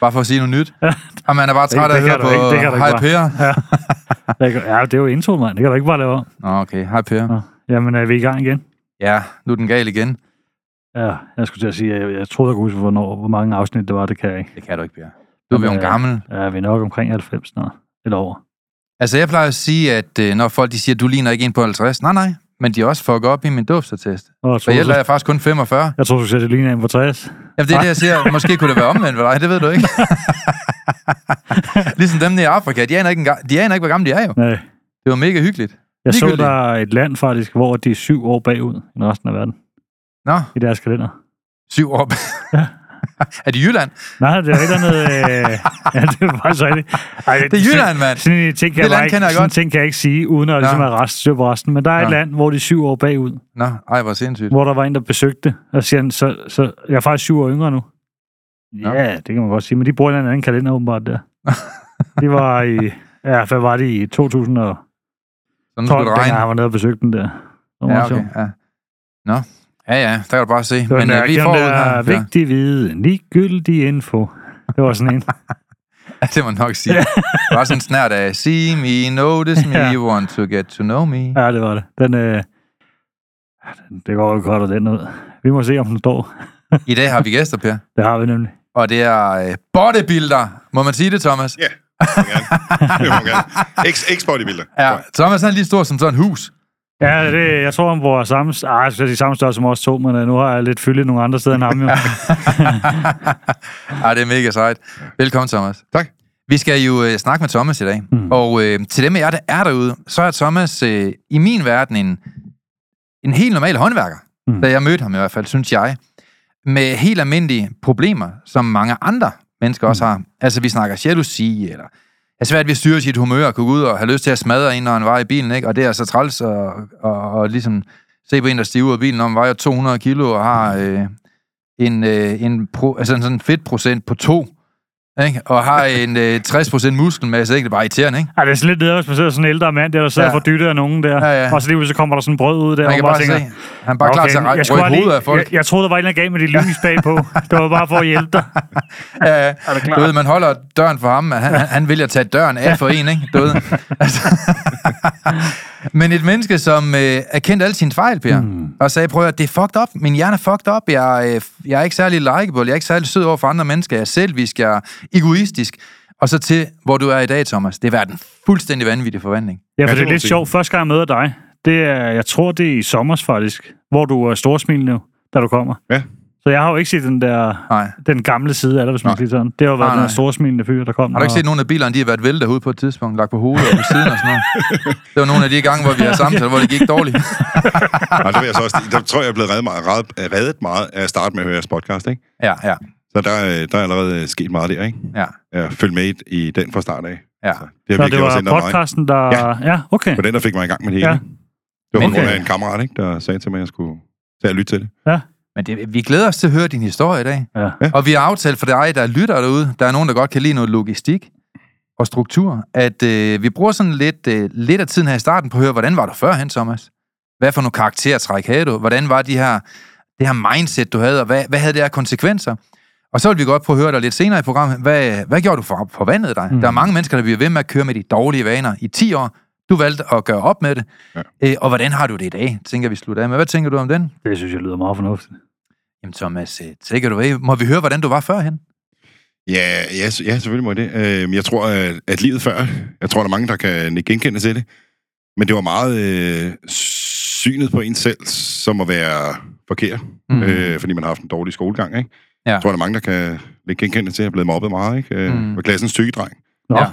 Bare for at sige noget nyt. Og man er bare træt af at høre kan du ikke- det kan på Hej ikke Per. Ja. Det ja, er jo intro, mand. Det kan du ikke bare lave om. Nå, okay. Hej Per. Nå. Jamen, er vi i gang igen? Ja, nu er den gal igen. Ja, jeg skulle til at sige, jeg, jeg troede, jeg kunne huske, hvornår, hvor mange afsnit det var. Det kan jeg ikke. Det kan du ikke, Per. Du er jo en Jamen, gammel. Ja, vi er nok omkring 90 snart. Eller over. Altså, jeg plejer at sige, at øh, når folk de siger, at du ligner ikke en på 50. Nej, nej. Men de er også fucket op i min duftattest. Og jeg troede, jeg er faktisk kun 45. jeg troede, du sagde, at det ligner en på 60. Jamen, det er det, jeg siger. Måske kunne det være omvendt for dig. Det ved du ikke. ligesom dem nede i Afrika. De aner ikke, engang, de aner ikke hvor gamle de er jo. Nej. Det var mega hyggeligt. Jeg så, der er et land faktisk, hvor de er syv år bagud end resten af verden. Nå, I deres kalender. syv år. Ja. er det Jylland? Nej, det er ikke andet... Øh, ja, det er faktisk rigtigt. Ej, Det er Jylland, mand. Sådan en ting kan, Det jeg, ikke, jeg sådan ting kan jeg ikke sige, uden at ligesom Nå. have rest, styr på resten. Men der er et Nå. land, hvor de er syv år bagud. Nå, ej, hvor sindssygt. hvor der var en, der besøgte, og siger han, så, så jeg er faktisk syv år yngre nu. Nå. Ja, det kan man godt sige, men de bruger en eller anden kalender åbenbart der. de var i, ja, hvad var det i 2012, Så nu skulle det dengang regne. han var nede og besøgte den der. Det Ja, okay. Ja. Nå. Ja, ja, der kan du bare se. Men den øh, der, vi den får ud der her. Ja. vigtig viden, ligegyldig info. Det var sådan en. Ja, det må nok sige. Bare sådan en snært af, see me, notice me, Ja. you want to get to know me. Ja, det var det. Den, øh, ja, den- det går jo godt af den ud. Vi må se, om den står. I dag har vi gæster, Per. Det har vi nemlig. Og det er øh, bodybuilder. Må man sige det, Thomas? Ja, gerne. Det må man gerne. Ex, ex-bodybuilder. Ja. Thomas han er lige stor som sådan et hus. Ja, det, jeg tror, han bor samme, ah, jeg skal sige samme størrelse som os to, men øh, nu har jeg lidt fylde nogle andre steder end ham jo. Ej, det er mega sejt. Velkommen, Thomas. Tak. Vi skal jo øh, snakke med Thomas i dag. Mm. Mm. Og øh, til dem af jer, der er derude, så er Thomas øh, i min verden en, en helt normal håndværker. Mm. Mm. Da jeg mødte ham i hvert fald, synes jeg. Med helt almindelige problemer, som mange andre mennesker også har. Altså, vi snakker jalousi, eller er svært ved at styre sit humør, og kunne gå ud og have lyst til at smadre en, når han var i bilen, ikke? Og det er så træls at, og, og ligesom se på en, der stiver ud af bilen, når man vejer 200 kilo og har øh, en, øh, en, pro, altså en sådan fedtprocent på to, ikke? og har en øh, 60% muskelmasse, ikke? Det er bare irriterende, ikke? Ej, det er sådan lidt nede, hvis man ser sådan en ældre mand der, der sidder ja. Ja. for dytte af nogen der. Ja, ja. Og så lige så kommer der sådan brød ud der. Man kan bare se, tænker, han er bare klar til jeg at rykke bare hovedet af folk. Jeg, jeg, troede, der var en, der gav med de lys bagpå. det var bare for at hjælpe dig. Ja, ja. Du ved, man holder døren for ham, men han, han, han vil at tage døren af for en, ikke? Du ved. Altså. men et menneske, som øh, erkendte alle sine fejl, Per, mm. og sagde, prøv at det er fucked up. Min hjerne er fucked up. Jeg, øh, jeg er ikke særlig likeable. Jeg er ikke særlig sød over for andre mennesker. Jeg er selvisk. Jeg er egoistisk. Og så til, hvor du er i dag, Thomas. Det er været en fuldstændig vanvittig forvandling. Ja, for det det er lidt sjovt. Første gang jeg møder dig, det er, jeg tror, det er i sommers faktisk, hvor du er storsmilende, da du kommer. Ja. Så jeg har jo ikke set den der, Nej. den gamle side af det, hvis man Nej. kan sige sådan. Det har jo været Nej, den nej. der storsmilende fyr, der kom. Har du ikke og- set nogen af bilerne, de har været væltet derude på et tidspunkt, lagt på hovedet og på siden og sådan noget? Det var nogle af de gange, hvor vi har samtaler, hvor det gik dårligt. Og der, vil jeg så også, der tror jeg, jeg er blevet reddet meget, reddet, reddet meget af at starte med at høre jeres podcast, ikke? Ja, ja, Så der, er- der er allerede sket meget der, ikke? ja. Jeg følg med i den fra start af. Ja. Så det har virkelig det også var mig. podcasten, der... Ja, Ja. ja okay. Var den, der fik mig i gang med det hele. Ja. Ja. Det var på Men, grund af øh, en kammerat, ikke, der sagde til mig, at jeg skulle tage og lytte til det. Men det, vi glæder os til at høre din historie i dag. Ja. Og vi har aftalt for dig, der lytter derude, der er nogen, der godt kan lide noget logistik og struktur, at øh, vi bruger sådan lidt, øh, lidt af tiden her i starten på at høre, hvordan var du førhen, Thomas? Hvad for nogle karaktertræk havde du? Hvordan var de her, det her mindset, du havde, og hvad, hvad havde det her konsekvenser? Og så vil vi godt prøve at høre dig lidt senere i programmet. Hvad, hvad gjorde du for at forvandle dig? Mm. Mm. Der er mange mennesker, der bliver ved med at køre med de dårlige vaner i 10 år. Du valgte at gøre op med det. Ja. Øh, og hvordan har du det i dag? Tænker vi slutter af med. Hvad tænker du om den? Det synes jeg lyder meget fornuftigt. Jamen Thomas, øh, tænker du af? Må vi høre, hvordan du var førhen? Ja, ja, ja selvfølgelig må det. Øh, men jeg tror, at, at livet før, jeg tror, der er mange, der kan ikke genkende til det. Men det var meget øh, synet på en selv, som at være forkert. Mm. Øh, fordi man har haft en dårlig skolegang, ikke? Ja. Jeg tror, der er mange, der kan ikke genkende til, at jeg er blevet mobbet meget, ikke? Øh, Mm. Var klassens tykke dreng. Ja.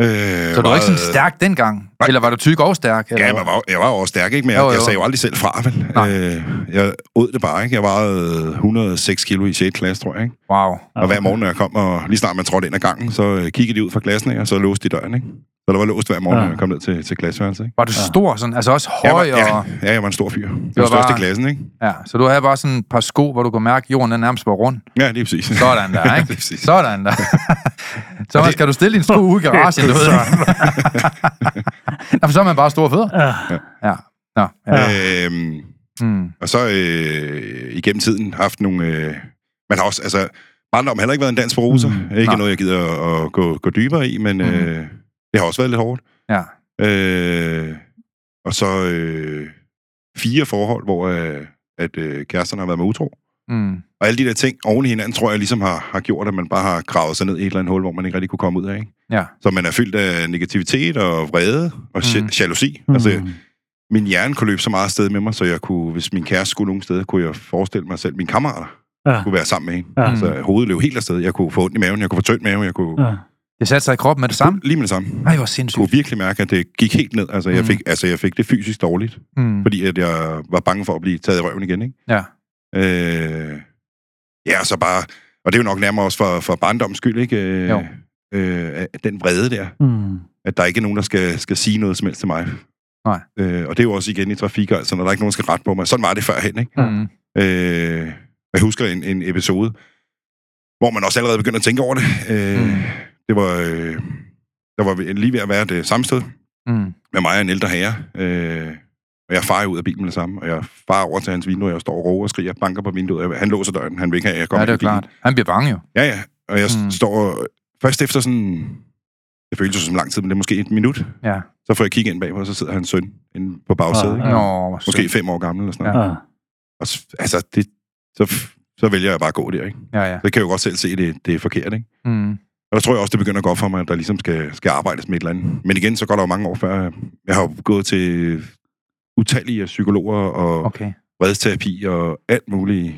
Øh, Så du var ikke sådan stærk dengang? Nej. Eller var du tyk og stærk? Eller Ja, jeg var, jeg var også stærk, ikke? Men jeg, Jo, jo. jeg sagde jo aldrig selv fra? Nej. Øh, jeg åd det bare, ikke? Jeg vejede 106 kilo i 6. klasse, tror jeg, ikke? Wow. Og hver morgen, når jeg kom, og lige snart man trådte ind ad gangen, så øh, kiggede de ud fra klassen, ikke? og så låste de døren, ikke? Så der var låst hver morgen, Ja. når jeg kom ned til, til klasseværelset, ikke? Var du stor sådan? Altså også Jeg var, høj ja, og... ja, jeg var en stor fyr. Jeg var var størst i klassen, ikke? Ja, så du havde bare sådan et par sko, hvor du kunne mærke, at jorden den nærmest var rund. Ja, det er præcis. Sådan der, ikke? Det er præcis. Sådan der. så man, skal du stille din sko ude i garagen, du ved. Nå, for så er man bare store fødder. Ja. Ja. Nå, ja. Øhm, Mm. og så øh, igennem tiden haft nogle... Øh, man har også, altså... Barndom har heller ikke været en dans på roser. Mm, ikke nej. noget, jeg gider at, at gå, gå dybere i, men Mhm. øh, det har også været lidt hårdt. Ja. Øh, og så øh, fire forhold, hvor øh, at øh, kæresterne har været med utro. Mm. Og alle de der ting oven i hinanden, tror jeg ligesom har, har gjort, at man bare har gravet sig ned i et eller andet hul, hvor man ikke rigtig kunne komme ud af. Ikke? Ja. Så man er fyldt af negativitet og vrede og mm. Jalousi. Mm. Altså, min hjerne kunne løbe så meget afsted med mig, så jeg kunne, hvis min kæreste skulle nogen steder, kunne jeg forestille mig selv, at mine kammerater Ja. kunne være sammen med hende. Ja. Så hovedet løb helt afsted. Jeg kunne få ondt i maven, jeg kunne få tynd mave, jeg kunne... Ja. Det satte sig i kroppen med det samme. Lige med det samme. Nej, hvor Jeg sindssygt. kunne virkelig mærke, at det gik helt ned. Altså, jeg Mm. fik, altså, jeg fik det fysisk dårligt, Mm. fordi at jeg var bange for at blive taget i røven igen, ikke? Ja. Øh, ja, så bare... Og det er jo nok nærmere også for, for barndommens skyld, ikke? Øh, Jo. øh, at den vrede der, Mm. at der ikke er nogen, der skal, skal sige noget som helst til mig. Nej. Øh, og det er jo også igen i trafik, altså, når der er ikke nogen, skal rette på mig. Sådan var det førhen, ikke? Mm. Øh, jeg husker en, en episode, hvor man også allerede begyndte at tænke over det. Øh, Mm. Det var... Øh, der var vi lige ved at være det samme sted Mm. med mig og en ældre herre. Øh, og jeg farer ud af bilen med det samme, og jeg farer over til hans vindue, og jeg står og råber og skriger, banker på vinduet. og Han låser døren, han vil ikke have, at jeg Ja, kommer det er bilen. klart. Han bliver bange jo. Ja, ja. Og jeg Mm. står først efter sådan... Det føles jo som lang tid, men det er måske et minut. Ja. Så får jeg kigget ind bagpå, og så sidder hans søn inde på bagsædet. Ja. Nå, Måske fem år gammel eller sådan noget. Ja. Og s- altså, det, så, så vælger jeg bare at gå der, ikke? Ja, ja. Så kan jeg jo godt selv se, at det, det er forkert, ikke? Mm. Og der tror jeg også, det begynder at gå op for mig, at der ligesom skal, skal arbejdes med et eller andet. Men igen, så går der jo mange år før. Jeg har jo gået til utallige psykologer og okay. Redsterapi og alt muligt.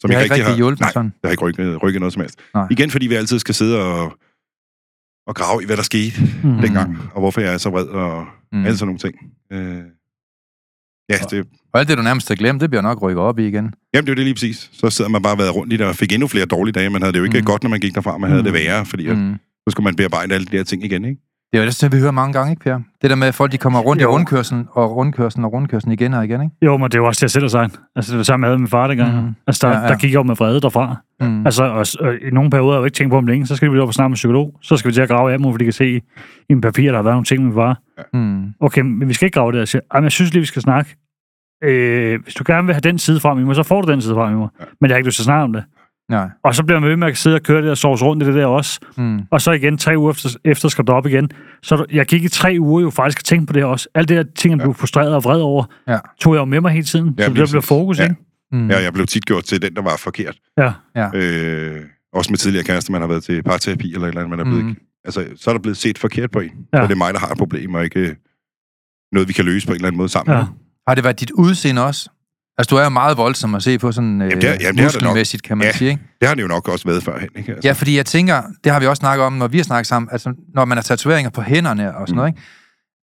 Som Det har ikke rigtig rigtig hjulpet Nej, sådan. det har ikke rykket, rykket noget som helst. Nej. Igen, fordi vi altid skal sidde og, og grave i, hvad der skete Mm. dengang, og hvorfor jeg er så vred, og mm. alle sådan nogle ting. Øh, ja, det, Og alt det, du nærmest har glemt, det bliver nok rykket op i igen. Jamen, det er jo det lige præcis. Så sidder man bare været rundt i det, og fik endnu flere dårlige dage. Man havde det jo ikke Mm. godt, når man gik derfra. Man havde Mm. det værre, fordi mm. Så skulle man bearbejde alle de der ting igen, ikke? Det er jo det, vi hører mange gange, ikke, Per? Det der med, at folk de kommer rundt jo. i rundkørslen, og rundkørslen og rundkørslen igen og igen, ikke? Jo, men det er jo også det, jeg selv har sagt. Altså, det det samme med min far dengang. Mm. Altså, der, Ja, ja, der gik jeg jo med vrede derfra. Mm. Altså, og, og, i nogle perioder har jeg jo ikke tænkt på om længe. Så skal vi op og snakke med psykolog. Så skal vi til at grave af dem, fordi de kan se i en papir, der har været nogle ting med min Mm. Okay, men vi skal ikke grave det. Jeg siger, "Ej, men jeg synes lige, vi skal snakke. Øh, hvis du gerne vil have den side frem i mig, så får du den side frem i mig. Ja. Men jeg har ikke lyst til at snakke om det. Nej. Og så bliver man ved med at sidde og køre det og sovs rundt i det der også. Mm. Og så igen, tre uger efter, efter skal du op igen. Så du- jeg gik i tre uger jo faktisk og tænkte på det her også. Alt det her ting, jeg blev frustreret og vred over, Ja. tog jeg jo med mig hele tiden. Ja, så det blev fokus, Ja. ikke? Mm. Ja, jeg blev tit gjort til den, der var forkert. Ja. Øh, også med tidligere kærester, man har været til parterapi eller et eller andet, man er blevet, mm. Altså, så er der blevet set forkert på en. Ja. Så det er mig, der har et problem, og ikke øh, noget, vi kan løse på en eller anden måde sammen. Ja. Har det været dit udseende også? Altså, du er jo meget voldsom at se på sådan øh, Jamen, det er- jamen, er muskelmæssigt, kan man Ja. sige, ikke? Det har det jo nok også været førhen, ikke? Altså, Ja, fordi jeg tænker, det har vi også snakket om, når vi har snakket sammen, altså når man har tatoveringer på hænderne og sådan Mm. noget, ikke?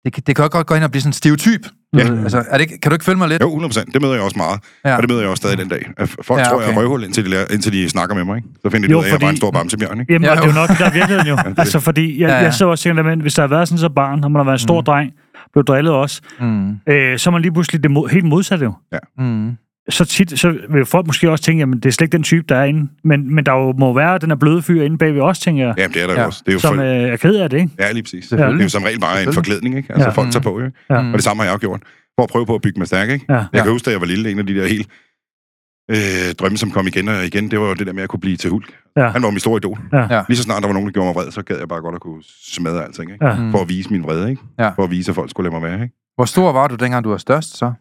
Det, kan- det kan jo godt gå ind og blive sådan en stereotyp. Ja. Altså, er det, kan du ikke følge mig lidt? Jo, 100%. Det møder jeg også meget. Ja. Ja. Og det møder jeg også stadig den dag. Folk Ja, ja, tror, jeg okay. er røvhul, indtil de, lærer, indtil de snakker med mig. Ikke? Så finder de Jo, ud af, at jeg var en stor bamsebjørn. Ikke? Jamen, Ja, ja, det er jo jo. nok det, der er virkeligheden jo. altså, fordi jeg, Ja, ja, ja. jeg sidder også og tænker, at hvis der har været sådan så barn, og man har været en stor Mm. dreng, blev drillet også, Mm. øh, så er man lige pludselig det mod, helt modsatte jo. Mm. Så tit, så vil folk måske også tænke, jamen det er slet ikke den type, der er inde. Men, men der jo må være den her bløde fyr inde bagved også, tænker jeg. Jamen, det er der Ja. også. Det er jo som for, øh, er ked af det, ikke? ja, lige præcis. Det Selvfølgelig. er jo som regel bare en forklædning, ikke? Altså, Ja. ja. folk tager Mm. på, ikke? Ja. Mm. Og det samme har jeg også gjort. For at prøve på at bygge mig stærk, ikke? Ja. Jeg Ja. kan huske, da jeg var lille, en af de der helt øh, drømme, som kom igen og igen, det var jo det der med at kunne blive til hulk. Ja. Han var min store idol. Ja. Ja. Lige så snart der var nogen, der gjorde mig vred, så gad jeg bare godt at kunne smadre alting, ikke? Ja. Mm. For at vise min vrede, ikke? Ja. For at vise, at folk skulle lade mig være, ikke? Hvor stor var du, dengang du var størst, så?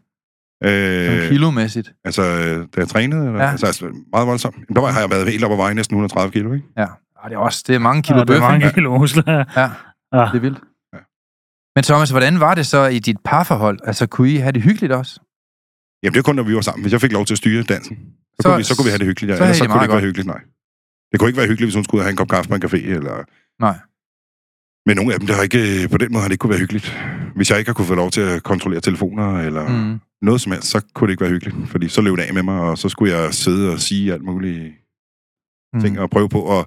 Øh, kilomæssigt. altså, øh, da jeg trænede, eller? Ja. Ja. Altså, altså, meget voldsomt. Jamen, Der var, har jeg været helt op ad vejen, næsten 130 kilo, ikke? Ja. Ah, det er også det er mange kilo Ja, det er mange ikke? kilo muskler. Ja, Ja. det er vildt. Ja. Men Thomas, hvordan var det så i dit parforhold? Altså, kunne I have det hyggeligt også? Jamen, det var kun, når vi var sammen. Hvis jeg fik lov til at styre dansen, så, Så- så, kunne, vi, så kunne vi have det hyggeligt. Ja. så Ellers så I kunne det ikke være hyggeligt, nej. Det kunne ikke være hyggeligt, hvis hun skulle og have en kop kaffe på en café, eller... Nej. Men nogle af dem, der har ikke, på den måde har det ikke kunne være hyggeligt. Hvis jeg ikke har kunne få lov til at kontrollere telefoner, eller mm. Mm. noget som helst, så kunne det ikke være hyggeligt. Fordi så løb det af med mig, og så skulle jeg sidde og sige alt muligt Mm. ting, og prøve på at,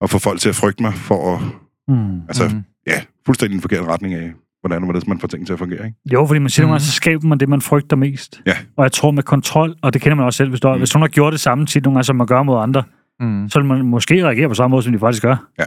at få folk til at frygte mig, for at, Mm. altså, Mm. ja, fuldstændig en forkert retning af, hvordan og hvordan man får ting til at fungere, ikke? Jo, fordi man siger, mm. så skaber man det, man frygter mest. Ja. Og jeg tror med kontrol, og det kender man også selv, hvis, du, mm. Mm. hvis hun har gjort det samme tit nogle gange, som man gør mod andre, Mm. så vil man måske reagere på samme måde, som de faktisk gør. Ja.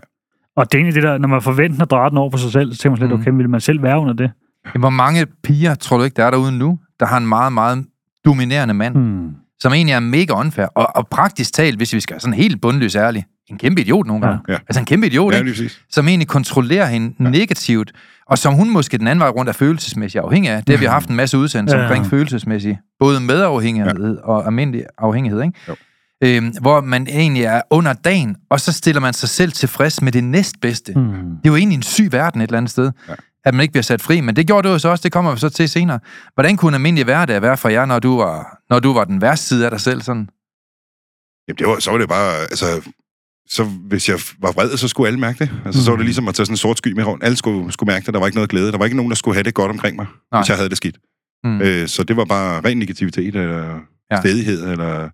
Og det er egentlig det der, når man forventer at dreje den over på sig selv, så tænker man slet, Mhm. okay, vil man selv være under det? Jamen, Hvor mange piger tror du ikke, der er derude nu, der har en meget, meget dominerende mand, mm. Hmm. som egentlig er mega unfair, og, og praktisk talt, hvis vi skal være sådan helt bundløs ærlig, en kæmpe idiot nogle gange. Ja. Altså en kæmpe idiot, Ja, ikke? som egentlig kontrollerer hende ja. negativt, og som hun måske den anden vej rundt er følelsesmæssigt afhængig af. Det har vi haft en masse udsendelser Ja. ja. omkring følelsesmæssigt, både medafhængighed ja. og almindelig afhængighed, ikke? Jo. Øhm, hvor man egentlig er under dagen, og så stiller man sig selv tilfreds med det næstbedste. Mm. Hmm. Det er jo egentlig en syg verden et eller andet sted, Ja. At man ikke bliver sat fri, men det gjorde det jo så også, det kommer vi så til senere. Hvordan kunne en almindelig hverdag være for jer, når du var, når du var den værste side af dig selv? Sådan? Jamen, det var, så var det bare, altså, så hvis jeg var vred, så skulle alle mærke det. Altså, mm. så var det ligesom at tage sådan en sort sky med rundt. Alle skulle, skulle mærke det. Der var ikke noget glæde. Der var ikke nogen, der skulle have det godt omkring mig, Nej. Hvis jeg havde det skidt. Mm. Mm. Øh, så det var bare ren negativitet, eller Ja. stedighed, eller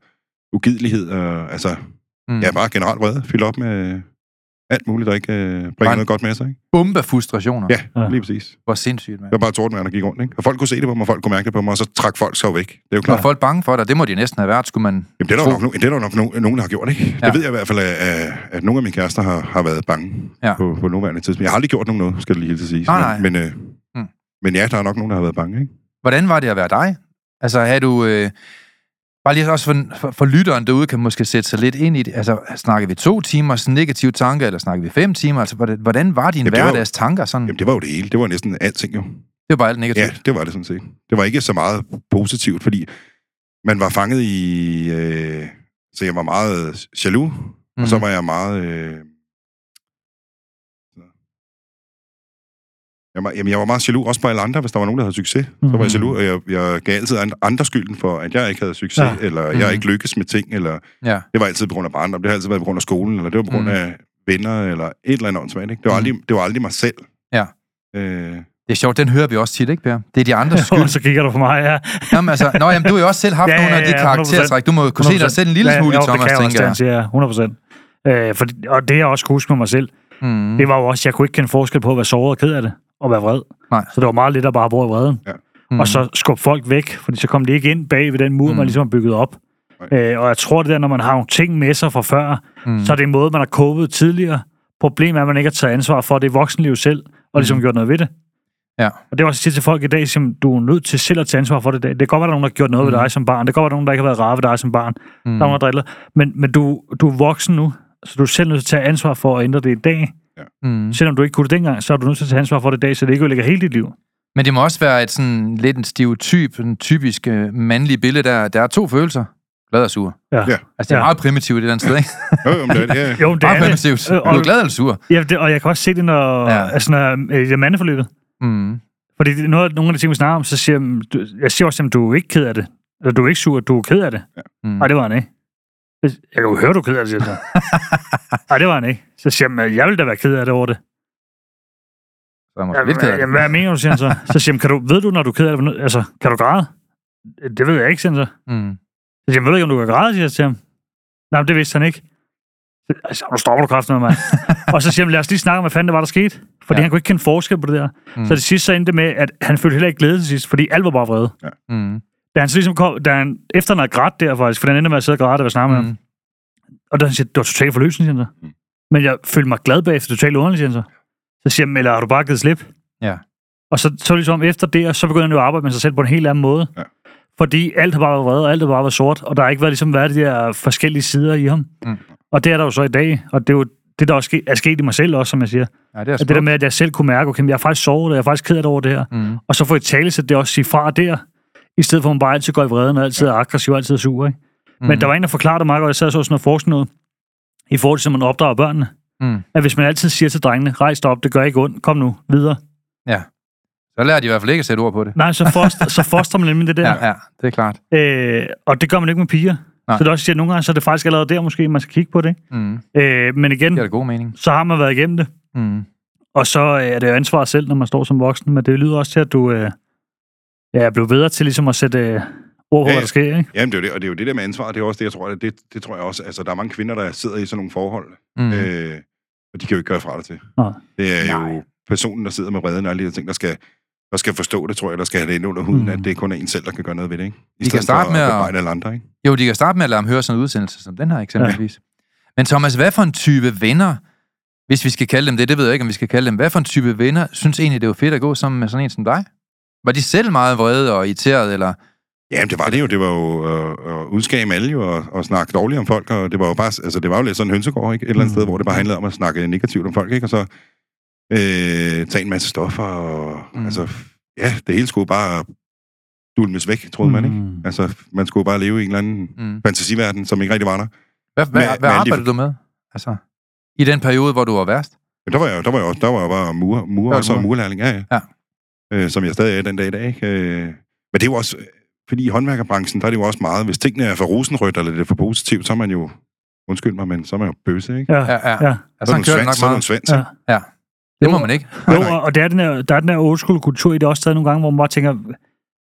ugidelighed. Og, altså, Mm. mm. ja, bare generelt vrede. Fylde op med alt muligt, der ikke øh, bringer Bare- noget godt med sig. Ikke? Bombe af frustrationer. Ja, Ja. lige præcis. Hvor sindssygt, mand. Det var bare tordenvejr, der gik rundt. Ikke? Og folk kunne se det på mig, folk kunne mærke det på mig, og så trak folk sig væk. Det er jo Var klart. folk bange for dig? Det må de næsten have været, skulle man... Jamen, det er der nok, no- det er der nok no- nogen, der har gjort, ikke? Ja. Det ved jeg i hvert fald, at, at, nogle af mine kærester har, har været bange Ja. på, på nuværende tidspunkt. Jeg har aldrig gjort nogen noget, skal det lige helt til sige. Nej, nej. Men, men, øh, mm. men ja, der er nok nogen, der har været bange, ikke? Hvordan var det at være dig? Altså, havde du... Øh, bare lige også for, for, for lytteren derude kan måske sætte sig lidt ind i det. Altså, snakker vi to timers negative tanker, eller snakker vi fem timer? Altså, hvordan, var dine Jamen, var hverdags tanker sådan? Jamen, det var jo det hele. Det var næsten alting jo. det var bare alt negativt. Ja, det var det sådan set. Det var ikke så meget positivt, fordi man var fanget i... Øh, så jeg var meget jaloux, mm. Mhm. og så var jeg meget... Øh, jeg var, jamen, jeg var meget jaloux, også på alle andre, hvis der var nogen, der havde succes. Mm. Så var jeg Mhm. jaloux, og jeg, jeg gav altid and- andre skylden for, at jeg ikke havde succes, Ja. ja. eller Mhm. jeg ikke lykkes med ting, eller Ja. det var altid på grund af barndom, det har altid været på grund af skolen, eller det var på grund Mhm. af venner, eller et eller andet åndssvagt, ikke? Det var, aldrig, det var aldrig mig selv. Ja. Øh, Det er sjovt, den hører vi også tit, ikke, Per? Det er de andres skyld. Så kigger du på mig, ja. Jamen, altså, nå, jamen, du har jo også selv haft Ja, ja, nogle af de ja, 100%. karaktertræk. Du må kunne se dig selv en lille ja, smule, jo, Thomas, tænker jeg. også, ja, 100 procent. Øh, for, og det jeg også kunne huske med mig selv, Mm. mm. det var jo også, jeg kunne ikke kende forskel på at være såret og ked af det, og være vred. Nej. Så det var meget lidt at bare bruge vreden. Mm. Og så skubbe folk væk, fordi så kom de ikke ind bag ved den mur, Mm. mm. man ligesom har bygget op. Øh, og jeg tror det der, når man har nogle ting med sig fra før, Mm. mm. så er det en måde, man har copet tidligere. Problemet er, at man ikke har taget ansvar for det voksenliv selv, og ligesom Mm. gjort noget ved det. Ja. Og det er også at sige til folk i dag, som du er nødt til selv at tage ansvar for det. Det kan godt være, der er nogen, der har gjort noget mm. ved Mm. dig som barn. Det kan godt være, der er nogen, der ikke har været rare ved dig som barn. Mm. Der er nogen, der driller. Men, men du, du er voksen nu, så du er selv nødt til at tage ansvar for at ændre det i dag. Mm. Selvom du ikke kunne det dengang, så er du nødt til at tage ansvar for det i dag, så det ikke ødelægger hele dit liv. Men det må også være et sådan lidt en stereotyp, en typisk øh, mandlig billede, der, der er to følelser. Glad og sur. Ja. Ja. Altså, det er Ja. meget primitivt et eller andet sted, ikke? jo, det, er- ja. Jo, det Meget er det. primitivt. Øh, Du og- er glad eller sur? Ja, det, og jeg kan også se det, når, Ja. ja. altså, når øh, jeg er mandeforløbet. Mm. Fordi det er noget, nogle af de ting, vi snakker om, så siger jeg, du, jeg siger også, at du er ikke ked af det. Eller du er ikke sur, du er ked af det. Mm. Nej, det var han ikke. Jeg kan jo høre, du er ked af det, siger. Nej, det var han ikke. Så siger jeg, jeg vil da være ked af det over det. Så er jeg måske lidt ked af det. jamen, hvad mener du, siger han så? Så siger jeg, kan du, ved du, når du er ked af det? Altså, kan du græde? Det ved jeg ikke, siger han så. Mm. Så siger jeg, ved du ikke, om du kan græde, siger jeg til ham. Nej, men det vidste han ikke. Så, Altså, nu stopper du kraften med mig. og så siger han, lad os lige snakke om, hvad fanden det var, der skete. Fordi Ja. ja. han kunne ikke kende forskel på det der. Mm. Så det sidste så endte med, at han følte heller ikke glæde til sidst, fordi alt var bare vrede. Mm. Da han så ligesom kom, da han, efter han havde grædt der faktisk, for den endte med at sidde og græde og snakke med ham, Mm. og da han siger, det var totalt forløsende, siger han så. Mm. Men jeg følte mig glad bagefter, totalt underligt, siger han så. Så siger han, eller har du bare givet slip? Ja. Og så, så ligesom efter det, og så begynder han jo at arbejde med sig selv på en helt anden måde. Ja. Fordi alt har bare været vrede, og alt har bare været sort, og der har ikke været, ligesom været de der forskellige sider i ham. Mm. Og det er der jo så i dag, og det er jo det, der også ske, er sket i mig selv også, som jeg siger. Ja, det er det der med, at jeg selv kunne mærke, okay, jeg er faktisk såret, og jeg er faktisk ked af det over det her. Mm. Og så få et tale det også sige fra der, i stedet for at man bare altid går i vreden, og altid er aggressiv, og altid er sur. Ikke? Mm. Men der var en, der forklarede det meget godt, jeg sad så sådan noget forskning ud, i forhold til, at man opdrager børnene. Mm. At hvis man altid siger til drengene, rejs dig op, det gør ikke ondt, kom nu, videre. Så lærer de i hvert fald ikke at sætte ord på det. Nej, så, foster, så foster man nemlig det der. Ja, ja, det er klart. Øh, og det gør man ikke med piger. Nej. Så det er også siger, at nogle gange så er det faktisk allerede der, måske man skal kigge på det. Mm. Øh, men igen, Det er god mening. så har man været igennem det. Mm. Og så øh, er det jo ansvar selv, når man står som voksen. Men det lyder også til, at du øh, ja, er blevet bedre til ligesom at sætte øh, ord på, Ja, hvad der sker. Ikke? Jamen, det er jo det, og det er jo det der med ansvar, det er også det, jeg tror, det, det tror jeg også, altså der er mange kvinder, der sidder i sådan nogle forhold, Mm. øh, og de kan jo ikke gøre fra det til. Nej. Det er Nej. jo personen, der sidder med vreden og alle de her ting, der skal, der skal forstå det, tror jeg, der skal have det ind under huden, Mm. at det kun er en selv, der kan gøre noget ved det, ikke? I kan stedet starte med at at- alle andre, ikke? Jo, de kan starte med at lade ham høre sådan en udsendelse som den her eksempelvis. Ja. Men Thomas, hvad for en type venner, hvis vi skal kalde dem det, det ved jeg ikke, om vi skal kalde dem, hvad for en type venner synes egentlig, det var fedt at gå sammen med sådan en som dig? Var de selv meget vrede og irriteret, eller... Jamen, det var det jo. Det var jo øh, at udskame alle jo, og, og snakke dårligt om folk, og det var jo bare, altså det var jo lidt sådan en hønsegård, ikke? Et eller andet Mm. sted, hvor det bare handlede om at snakke negativt om folk, ikke? Og så øh, tage en masse stoffer, og Mm. mm. altså, ja, det hele skulle bare dulmes væk, troede man, ikke? Mm. Altså, man skulle bare leve i en eller anden Mm. fantasiverden, som ikke rigtig var der. Hvad, hvad, Med- hvad med alle de- arbejdede du med? Altså, i den periode, hvor du var værst? Men der var jeg, der var jeg, også- der var jeg bare mur, mur og så murlærling, ja, ja. Ja. Øh, som jeg stadig er den dag i dag, ikke? Øh, men det er jo også, øh, fordi i håndværkerbranchen, der er det jo også meget, hvis tingene er for rosenrødt, eller det er for positivt, så er man jo, undskyld mig, men så er man jo bøsse, ikke? Ja, Ja, ja. Så sådan er nok svans, så er svans, Ja. Ja. Det må man ikke. Jo, og, og der er den her, der er den her old school kultur i det også stadig nogle gange, hvor man bare tænker,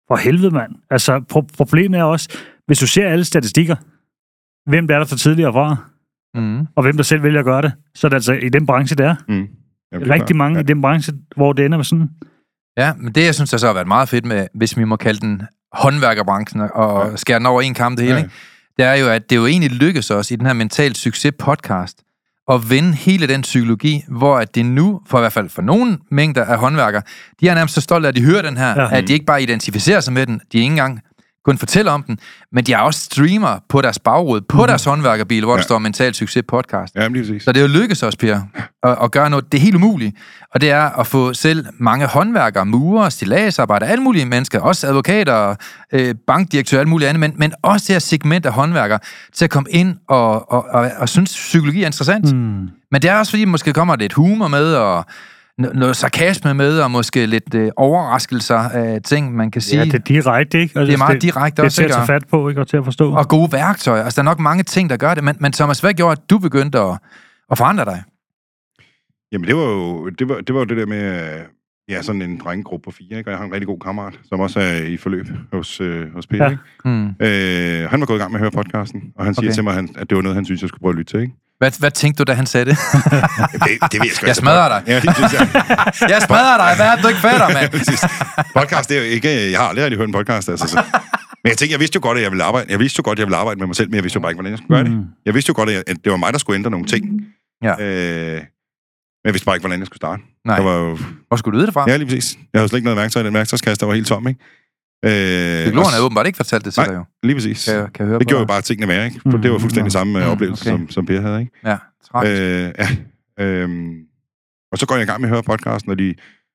for helvede mand. Altså, pro- problemet er også, hvis du ser alle statistikker, hvem der er der for tidligere fra, Mm. og hvem der selv vælger at gøre det, så er det altså i den branche, der er. Mm. Jamen, det er Rigtig mange Ja. i den branche, hvor det ender med sådan. Ja, men det, jeg synes, der så har været meget fedt med, hvis vi må kalde den håndværkerbranchen, og Ja. skære den over en kamp det hele, Ja. ikke? det er jo, at det jo egentlig lykkes os i den her mental succes podcast at vende hele den psykologi, hvor at det nu, for i hvert fald for nogle mængder af håndværkere, de er nærmest så stolte af, at de hører den her, Ja. at de ikke bare identificerer sig med den, de ikke engang kun fortæller om den, men de har også streamer på deres bagrude, på mm. deres håndværkerbil, hvor ja. der står mental succes podcast. Ja, lige præcis. Så det er jo lykkes os, Per, at, at gøre noget, det er helt umuligt. Og det er at få selv mange håndværkere, murer, stillagsarbejdere, alle mulige mennesker, også advokater, øh, bankdirektører, alt muligt andet, men, men også det her segment af håndværkere, til at komme ind og, og, og, og synes, psykologi er interessant. Mm. Men det er også fordi, måske kommer lidt humor med, og noget sarkasme med, og måske lidt øh, overraskelser af ting, man kan sige. Ja, det er direkte, ikke? Altså, det er meget direkte Det er også, til at ikke? tage fat på, ikke? Og til at forstå. Og gode værktøjer. Altså, der er nok mange ting, der gør det. Men, men Thomas, hvad gjorde, at du begyndte at, at forandre dig? Jamen, det var jo det, var, det, var jo det der med, ja, sådan en drengegruppe på fire, ikke? Og jeg har en rigtig god kammerat, som også er i forløb hos, øh, hos Peter, Ja. ikke? Hmm. Øh, han var gået i gang med at høre podcasten, og han siger Okay. til mig, han, at det var noget, han synes, jeg skulle prøve at lytte til, ikke? Hvad, hvad tænkte du, da han sagde det? Det, det ved jeg sgu Jeg smadrer dig. Ja, det synes jeg. jeg smadrer dig. Hvad er det, du ikke fatter, mand? podcast, det er jo ikke... Jeg har aldrig rigtig hørt en podcast, altså. Så. Men jeg tænkte, jeg vidste jo godt, at jeg ville arbejde. Jeg vidste jo godt, at jeg ville arbejde med mig selv, men jeg vidste jo bare ikke, hvordan jeg skulle gøre det. Mm. Jeg vidste jo godt, at, jeg, at det var mig, der skulle ændre nogle ting. Ja. Øh, men jeg vidste bare ikke, hvordan jeg skulle starte. Nej. Der var jo, Hvor skulle du vide det fra? ja, lige præcis. Jeg havde slet ikke noget værktøj i den værktøjskasse, der var helt tom, ikke? Øh, Psykologerne har åbenbart ikke fortalt det til Nej. dig, jo. Lige præcis. Kan, jeg- kan jeg høre Det på gjorde jo bare tingene værre, ikke? For det var fuldstændig samme Mm, mm, oplevelse, okay. som, som Per havde, ikke? Ja, tragisk. Øh, ja. Øhm, og så går jeg i gang med at høre podcasten, og de,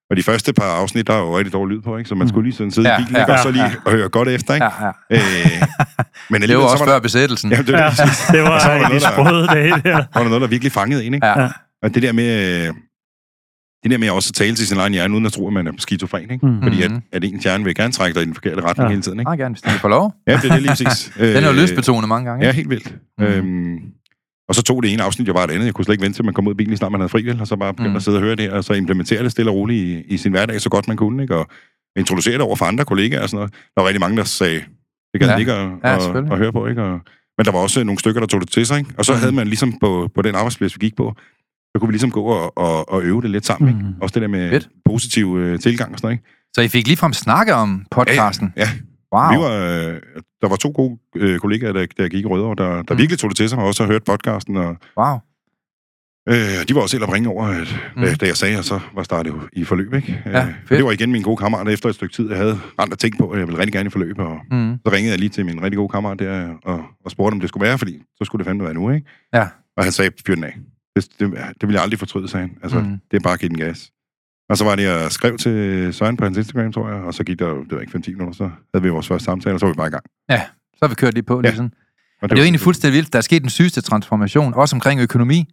og de første par afsnit, der er jo rigtig dårlig lyd på, ikke? Så man skulle lige sådan sidde Ja, i bilen, ja, ikke? og så lige ja. og høre godt efter, ikke? Ja, ja. Øh, men Det var også så var før der, besættelsen. ja, det, var, Ja, det var så var der de noget, der- der. var noget, der virkelig fangede en, ikke? Ja. Ja. Og det der med, det der med også at tale til sin egen hjerne, uden at tro, at man er skizofren, ikke? Mm. Fordi at, Mhm. at ens hjerne vil gerne trække dig i den forkerte retning Ja. hele tiden, ikke? Meget gerne, hvis den får lov. Ja, det er det lige præcis. Den er jo Øh, løsbetonet mange gange. Ja, ikke? helt vildt. Mhm. Mm. Øhm, og så tog det ene afsnit jo bare det andet. Jeg kunne slet ikke vente til, at man kom ud af bilen, lige snart man havde fri, vel? og så bare begyndte Mhm. at sidde og høre det, og så implementere det stille og roligt i, i sin hverdag, så godt man kunne, ikke? Og introducere det over for andre kollegaer og sådan noget. Der var rigtig mange, der sagde, det kan Ja. ja. ikke at, Ja, at, at høre på, ikke? Og, men der var også nogle stykker, der tog det til sig, ikke? Og så Mhm. havde man ligesom på, på den arbejdsplads, vi gik på, så kunne vi ligesom gå og, og, og øve det lidt sammen, ikke? Mhm. Også det der med Fedt. positiv øh, tilgang og sådan noget, ikke? Så I fik ligefrem snakke om podcasten? Ja, Wow. Vi var, øh, der var to gode øh, kollegaer, der, der gik i Rødovre, der, der Mm. mm. virkelig tog det til sig, og også har hørt podcasten, og Wow. Øh, de var også selv at bringe over, at, Mm. mm. da jeg sagde, at så var startet i forløb, ikke? Ja, Øh, det var igen min gode kammerat, efter et stykke tid, jeg havde andre ting på, at jeg ville rigtig gerne i forløb, og Mm. så ringede jeg lige til min rigtig gode kammerat der, og, og spurgte, om det skulle være, fordi så skulle det fandme være nu, ikke? Ja. Og han sagde, fyr den af. Det, det, det vil jeg aldrig fortryde, sagde han. Altså, Mm. det er bare at give den gas. Og så var det, jeg skrev til Søren på hans Instagram, tror jeg, og så gik der, jo, det var ikke 5-10 minutter, så havde vi vores første samtale, og så var vi bare i gang. Så har vi kørt lige på. Ja. Lige sådan. Og Og det er jo egentlig fuldstændig vildt. Der er sket den sygeste transformation, også omkring økonomi.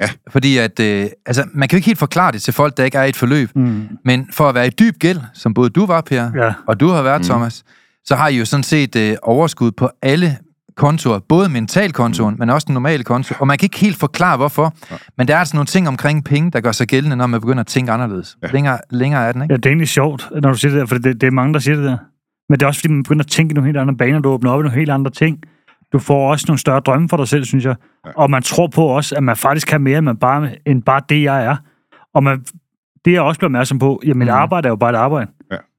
Ja. Fordi at, øh, altså, man kan jo ikke helt forklare det til folk, der ikke er i et forløb. Mm. Men for at være i dyb gæld, som både du var, Per, Ja. og du har været, Mm. Thomas, så har I jo sådan set øh, overskud på alle kontorer, både mentalkontoen, men også den normale konto. Og man kan ikke helt forklare, hvorfor. Men der er altså nogle ting omkring penge, der gør sig gældende, når man begynder at tænke anderledes. Ja. Længere, længere er den, ikke? Ja, det er egentlig sjovt, når du siger det der, for det, det er mange, der siger det der. Men det er også, fordi man begynder at tænke i nogle helt andre baner, du åbner op i nogle helt andre ting. Du får også nogle større drømme for dig selv, synes jeg. Ja. Og man tror på også, at man faktisk kan mere end, man bare, end bare det, jeg er. Og man, det, jeg også bliver opmærksom på, jamen, mit Mm. arbejde er jo bare et arbejde.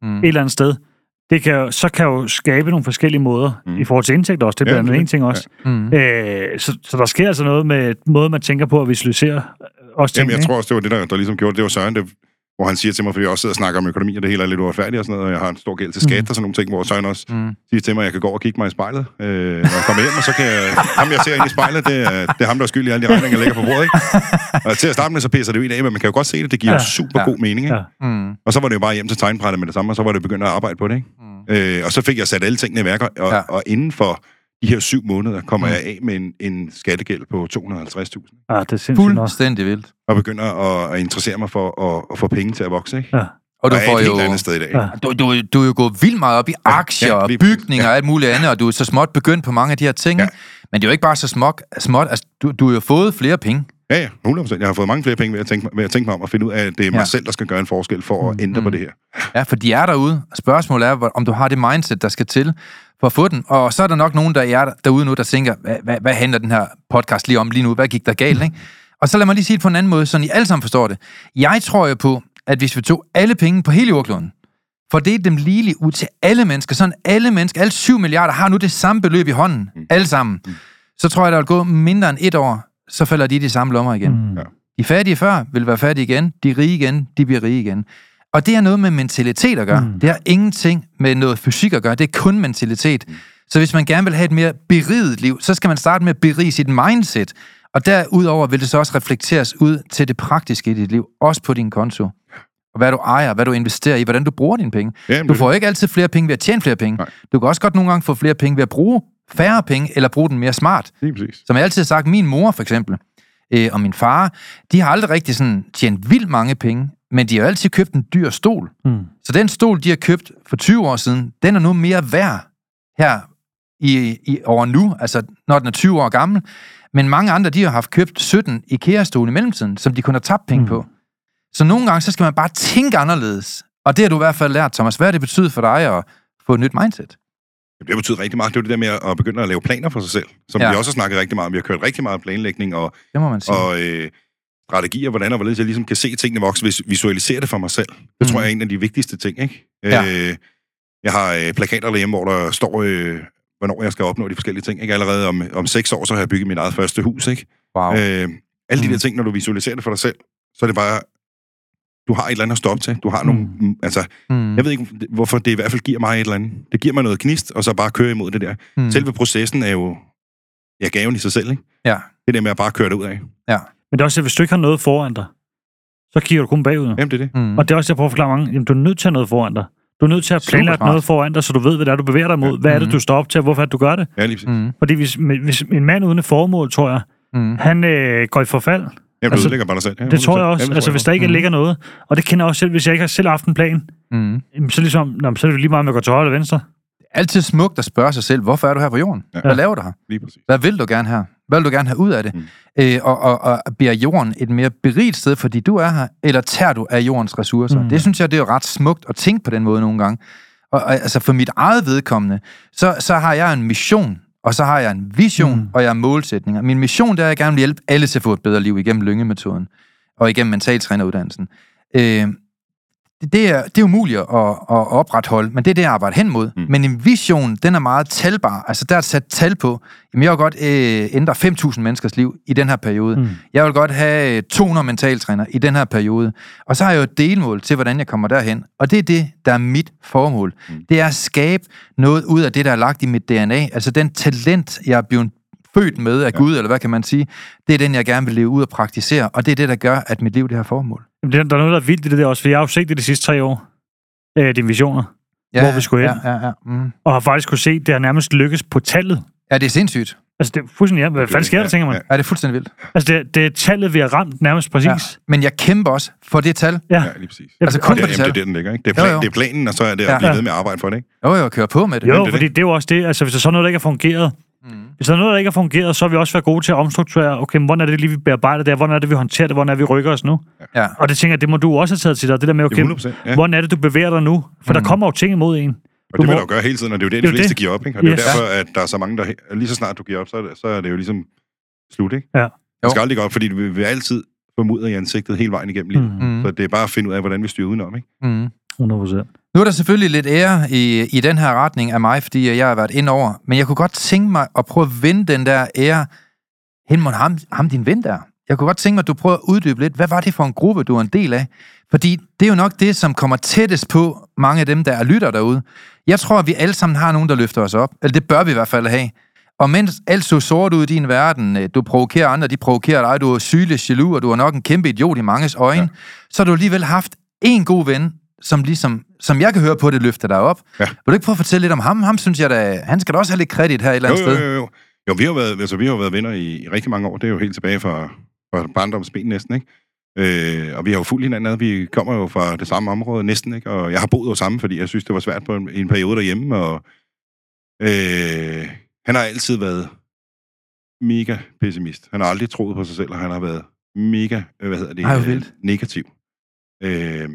Mm. Et eller andet sted. Det kan jo, så kan jo skabe nogle forskellige måder, Mm. i forhold til indtægt også. Det Ja, bliver ja, en ting også. Mm. Øh, så, så der sker altså noget med måde, man tænker på at visualisere også Jamen, tingene. jeg tror også, det var det, der, der ligesom gjorde det. Det var Søren, det, hvor han siger til mig, fordi jeg også sidder og snakker om økonomi, og det hele er lidt uretfærdigt og sådan noget, og jeg har en stor gæld til skat Mm. og sådan nogle ting, hvor Søren også Mm. siger til mig, at jeg kan gå og kigge mig i spejlet, øh, når jeg kommer hjem, og så kan jeg, ham, jeg ser ind i spejlet, det er, det er ham, der er skyld i alle de regninger, jeg lægger på bordet, ikke? Og til at starte med, så pisser det jo ind af, men man kan jo godt se det, det giver Ja. super Ja. god mening, ikke? Ja. Mm. Og så var det jo bare hjem til tegnbrættet med det samme, og så var det begyndt at arbejde på det, ikke? Mm. Øh, og så fik jeg sat alle tingene i værk, og, ja. og inden for de her syv måneder kommer Mm. jeg af med en, en skattegæld på 250.000, Ja, det er. Fuldstændig vildt. og begynder at, at interessere mig for at, at få penge til at vokse, ikke? Ja. Og du og er får et jo... helt andet sted i dag. Ja. Du, du, du er jo gået vildt meget op i aktier ja, og lige præcis. bygninger Ja. og alt muligt andet, og du er så småt begyndt på mange af de her ting. Ja. Men det er jo ikke bare så småt. småt. Altså, du, du har jo fået flere penge. Ja, ja, 100%. Jeg har fået mange flere penge ved at tænke, ved at tænke mig om at finde ud af, at det er mig Ja. selv, der skal gøre en forskel for at ændre Mm. på det her. Ja, for de er derude. Spørgsmålet er, om du har det mindset, der skal til for at få den. Og så er der nok nogen, der er der- derude nu, der tænker, hvad, hvad, hvad handler den her podcast lige om lige nu? Hvad gik der galt, ikke? Og så lad mig lige sige det på en anden måde, så I alle sammen forstår det. Jeg tror jo på, at hvis vi tog alle penge på hele jordkloden, fordelt dem ligeligt ud til alle mennesker, sådan alle mennesker, alle 7 milliarder, har nu det samme beløb i hånden, Mm. alle sammen, så tror jeg, der vil gå mindre end et år, så falder de i de samme lommer igen. Mm. Ja. De fattige før vil være fattige igen, de rige igen, de bliver rige igen. Og det har noget med mentalitet at gøre. Mm. Det har ingenting med noget fysik at gøre. Det er kun mentalitet. Mm. Så hvis man gerne vil have et mere beriget liv, så skal man starte med at berige sit mindset. Og derudover vil det så også reflekteres ud til det praktiske i dit liv, også på din konto. Og hvad du ejer, hvad du investerer i, hvordan du bruger dine penge. Jamen, Du får ikke altid flere penge ved at tjene flere penge. Nej. Du kan også godt nogle gange få flere penge ved at bruge færre penge, eller bruge den mere smart. Lige præcis. Som jeg altid har sagt, min mor for eksempel, øh, og min far, de har aldrig rigtig sådan tjent vildt mange penge, men de har altid købt en dyr stol. Mm. Så den stol, de har købt for 20 år siden, den er nu mere værd her i, i over nu, altså når den er 20 år gammel. Men mange andre, de har haft købt 17 IKEA-stole i mellemtiden, som de kun har tabt penge mm. på. Så nogle gange, så skal man bare tænke anderledes. Og det har du i hvert fald lært, Thomas. Hvad har det betydet for dig at få et nyt mindset? Det betyder rigtig meget. Det er det der med at begynde at lave planer for sig selv, som Ja. ja. vi også har snakket rigtig meget om. Vi har kørt rigtig meget planlægning og, Det må man sige. og øh, strategier, hvordan og hvorledes jeg ligesom kan se tingene vokse, hvis visualisere det for mig selv. Det Mm. tror jeg er en af de vigtigste ting, ikke? Ja. Øh, jeg har øh, plakater derhjemme, hvor der står, øh, hvornår jeg skal opnå de forskellige ting. Ikke? Allerede om, om seks år, så har jeg bygget mit eget første hus, ikke? wow. Øh, alle de Mm. der ting, når du visualiserer det for dig selv, så er det bare, du har et eller andet at stoppe til. Du har nogle, mm. altså, mm. jeg ved ikke, hvorfor det i hvert fald giver mig et eller andet. Det giver mig noget knist, og så bare køre imod det der. mm. Mm. Selve processen er jo, ja, gaven i sig selv, ikke? Ja. Det der med at bare køre det ud af. Ja. Men det er også, at hvis du ikke har noget foran dig, så kigger du kun bagud. Jamen, det er det. Mm. Og det er også, jeg prøver at forklare mange, jamen, du er nødt til at have noget foran dig. Du er nødt til at planlægge noget foran dig, så du ved, hvad det er, du bevæger dig mod. Hvad er det, Mhm. du står op til, og hvorfor er det, du gør det? Ja, lige. Mm. Fordi hvis, hvis en mand uden et formål, tror jeg, Mm. han øh, går i forfald. Jamen, du Altså, ødelægger bare dig selv. Ja, Det tror jeg 100%. også. Ja, det Altså, hvis der ikke Mhm. ligger noget. Og det kender jeg også selv, hvis jeg ikke har selv haft en plan. Mm. jamen, Så, ligesom, nå, så er det lige meget, om jeg går til højre eller venstre. Altid smukt at spørge sig selv, hvorfor er du her på jorden? Ja. Hvad laver du her? Lige præcis. Hvad vil du gerne her? Hvad vil du gerne have ud af det? Mm. Mm. Øh, og, og, og bliver jorden et mere beriget sted, fordi du er her, eller tager du af jordens ressourcer? Mm. Mm. Det synes jeg, det er jo ret smukt at tænke på den måde nogle gange. Og, og altså for mit eget vedkommende, så, så har jeg en mission, og så har jeg en vision, Mm. og jeg har målsætninger. Min mission, det er, at jeg gerne vil hjælpe alle til at få et bedre liv igennem lyngemetoden, og igennem mentaltræneruddannelsen. Øh, det er, det er umuligt at, at opretholde, men det er det, jeg arbejder hen mod. Mm. Men en vision, den er meget talbar. Altså, der er sat tal på. Jamen, jeg vil godt øh, ændre 5.000 menneskers liv i den her periode. Mm. Jeg vil godt have øh, 200 mentaltræner i den her periode. Og så har jeg jo et delmål til, hvordan jeg kommer derhen. Og det er det, der er mit formål. Mm. Det er at skabe noget ud af det, der er lagt i mit DNA. Altså den talent, jeg er blevet født med af Ja. Gud, eller hvad kan man sige. Det er den, jeg gerne vil leve ud og praktisere. Og det er det, der gør, at mit liv det har formål. Jamen, Der er noget, der er vildt i det der også, for jeg har jo set det de sidste tre år. Øh, dine visioner. Hvor vi skulle hen. Ja, ja, ja. Mm. Og har faktisk kunne se, at det har nærmest lykkes på tallet. ja, det er sindssygt. Altså, det er fuldstændig... Ja, hvad fanden sker der, tænker man? Ja, det er fuldstændig vildt. Altså, det, det er tallet, vi har ramt nærmest præcis. Ja. Men jeg kæmper også for det tal. Ja. Ja, lige præcis. Altså kun det, på det jamen, det er tal. der, den ligger, ikke? Det er, Jo, plan, jo. det er planen, og så er det Ja. at blive Ja. ved med at arbejde for det, ikke? Jo, jo, køre på med det. Jo, det fordi det. det er jo også det. Altså, hvis der så noget, der ikke har fungeret, Mm. hvis der er noget, der ikke har fungeret, så har vi også været gode til at omstrukturere, okay, men hvordan er det lige, vi bearbejder det, hvordan er det, vi håndterer det, hvordan er det, vi rykker os nu? Ja. Og det tænker jeg, det må du også have taget til dig, det der med, Det er okay, 100 procent, ja. hvordan er det, du bevæger dig nu? For Mm. der kommer jo ting imod en. Og det må- vil der jo gøre hele tiden, og det er jo det, Det er de jo fleste det. giver op, ikke? Og det er Yes. jo derfor, at der er så mange, der lige så snart du giver op, så er det, så er det jo ligesom slut, ikke? Ja. Jo. Det skal aldrig gå op, fordi vi vil altid få mudder i ansigtet hele vejen igennem livet. Mm. Mm. Så det er bare at finde ud af, hvordan vi styrer udenom, ikke? Mm. 100 procent. Nu er der selvfølgelig lidt ære i, i den her retning af mig, fordi jeg har været ind over. Men jeg kunne godt tænke mig at prøve at vinde den der ære hen mod ham, ham din ven der. Jeg kunne godt tænke mig, at du prøver at uddybe lidt. Hvad var det for en gruppe, du er en del af? Fordi det er jo nok det, som kommer tættest på mange af dem, der er lytter derude. Jeg tror, at vi alle sammen har nogen, der løfter os op. Eller det bør vi i hvert fald have. Og mens alt så sort ud i din verden, øh, du provokerer andre, de provokerer dig, du er sygelig jaloux, og du er nok en kæmpe idiot i manges øjne, ja. så har du alligevel haft en god ven, som ligesom, som jeg kan høre på det, løfter dig op. Ja. Vil du ikke prøve at fortælle lidt om ham? Ham synes jeg da, han skal da også have lidt kredit her et eller Jo, andet jo, sted. jo, jo. Jo, vi har jo været, altså, vi har jo været venner i, i rigtig mange år. Det er jo helt tilbage fra, fra barndomsben næsten, ikke? Øh, og vi har jo fulgt hinanden ad. Vi kommer jo fra det samme område næsten, ikke? Og jeg har boet jo sammen, fordi jeg synes, det var svært på en, en periode derhjemme. Og, øh, han har altid været mega pessimist. Han har aldrig troet på sig selv, og han har været mega, øh, hvad hedder det, Ej, vildt. negativ. Øh,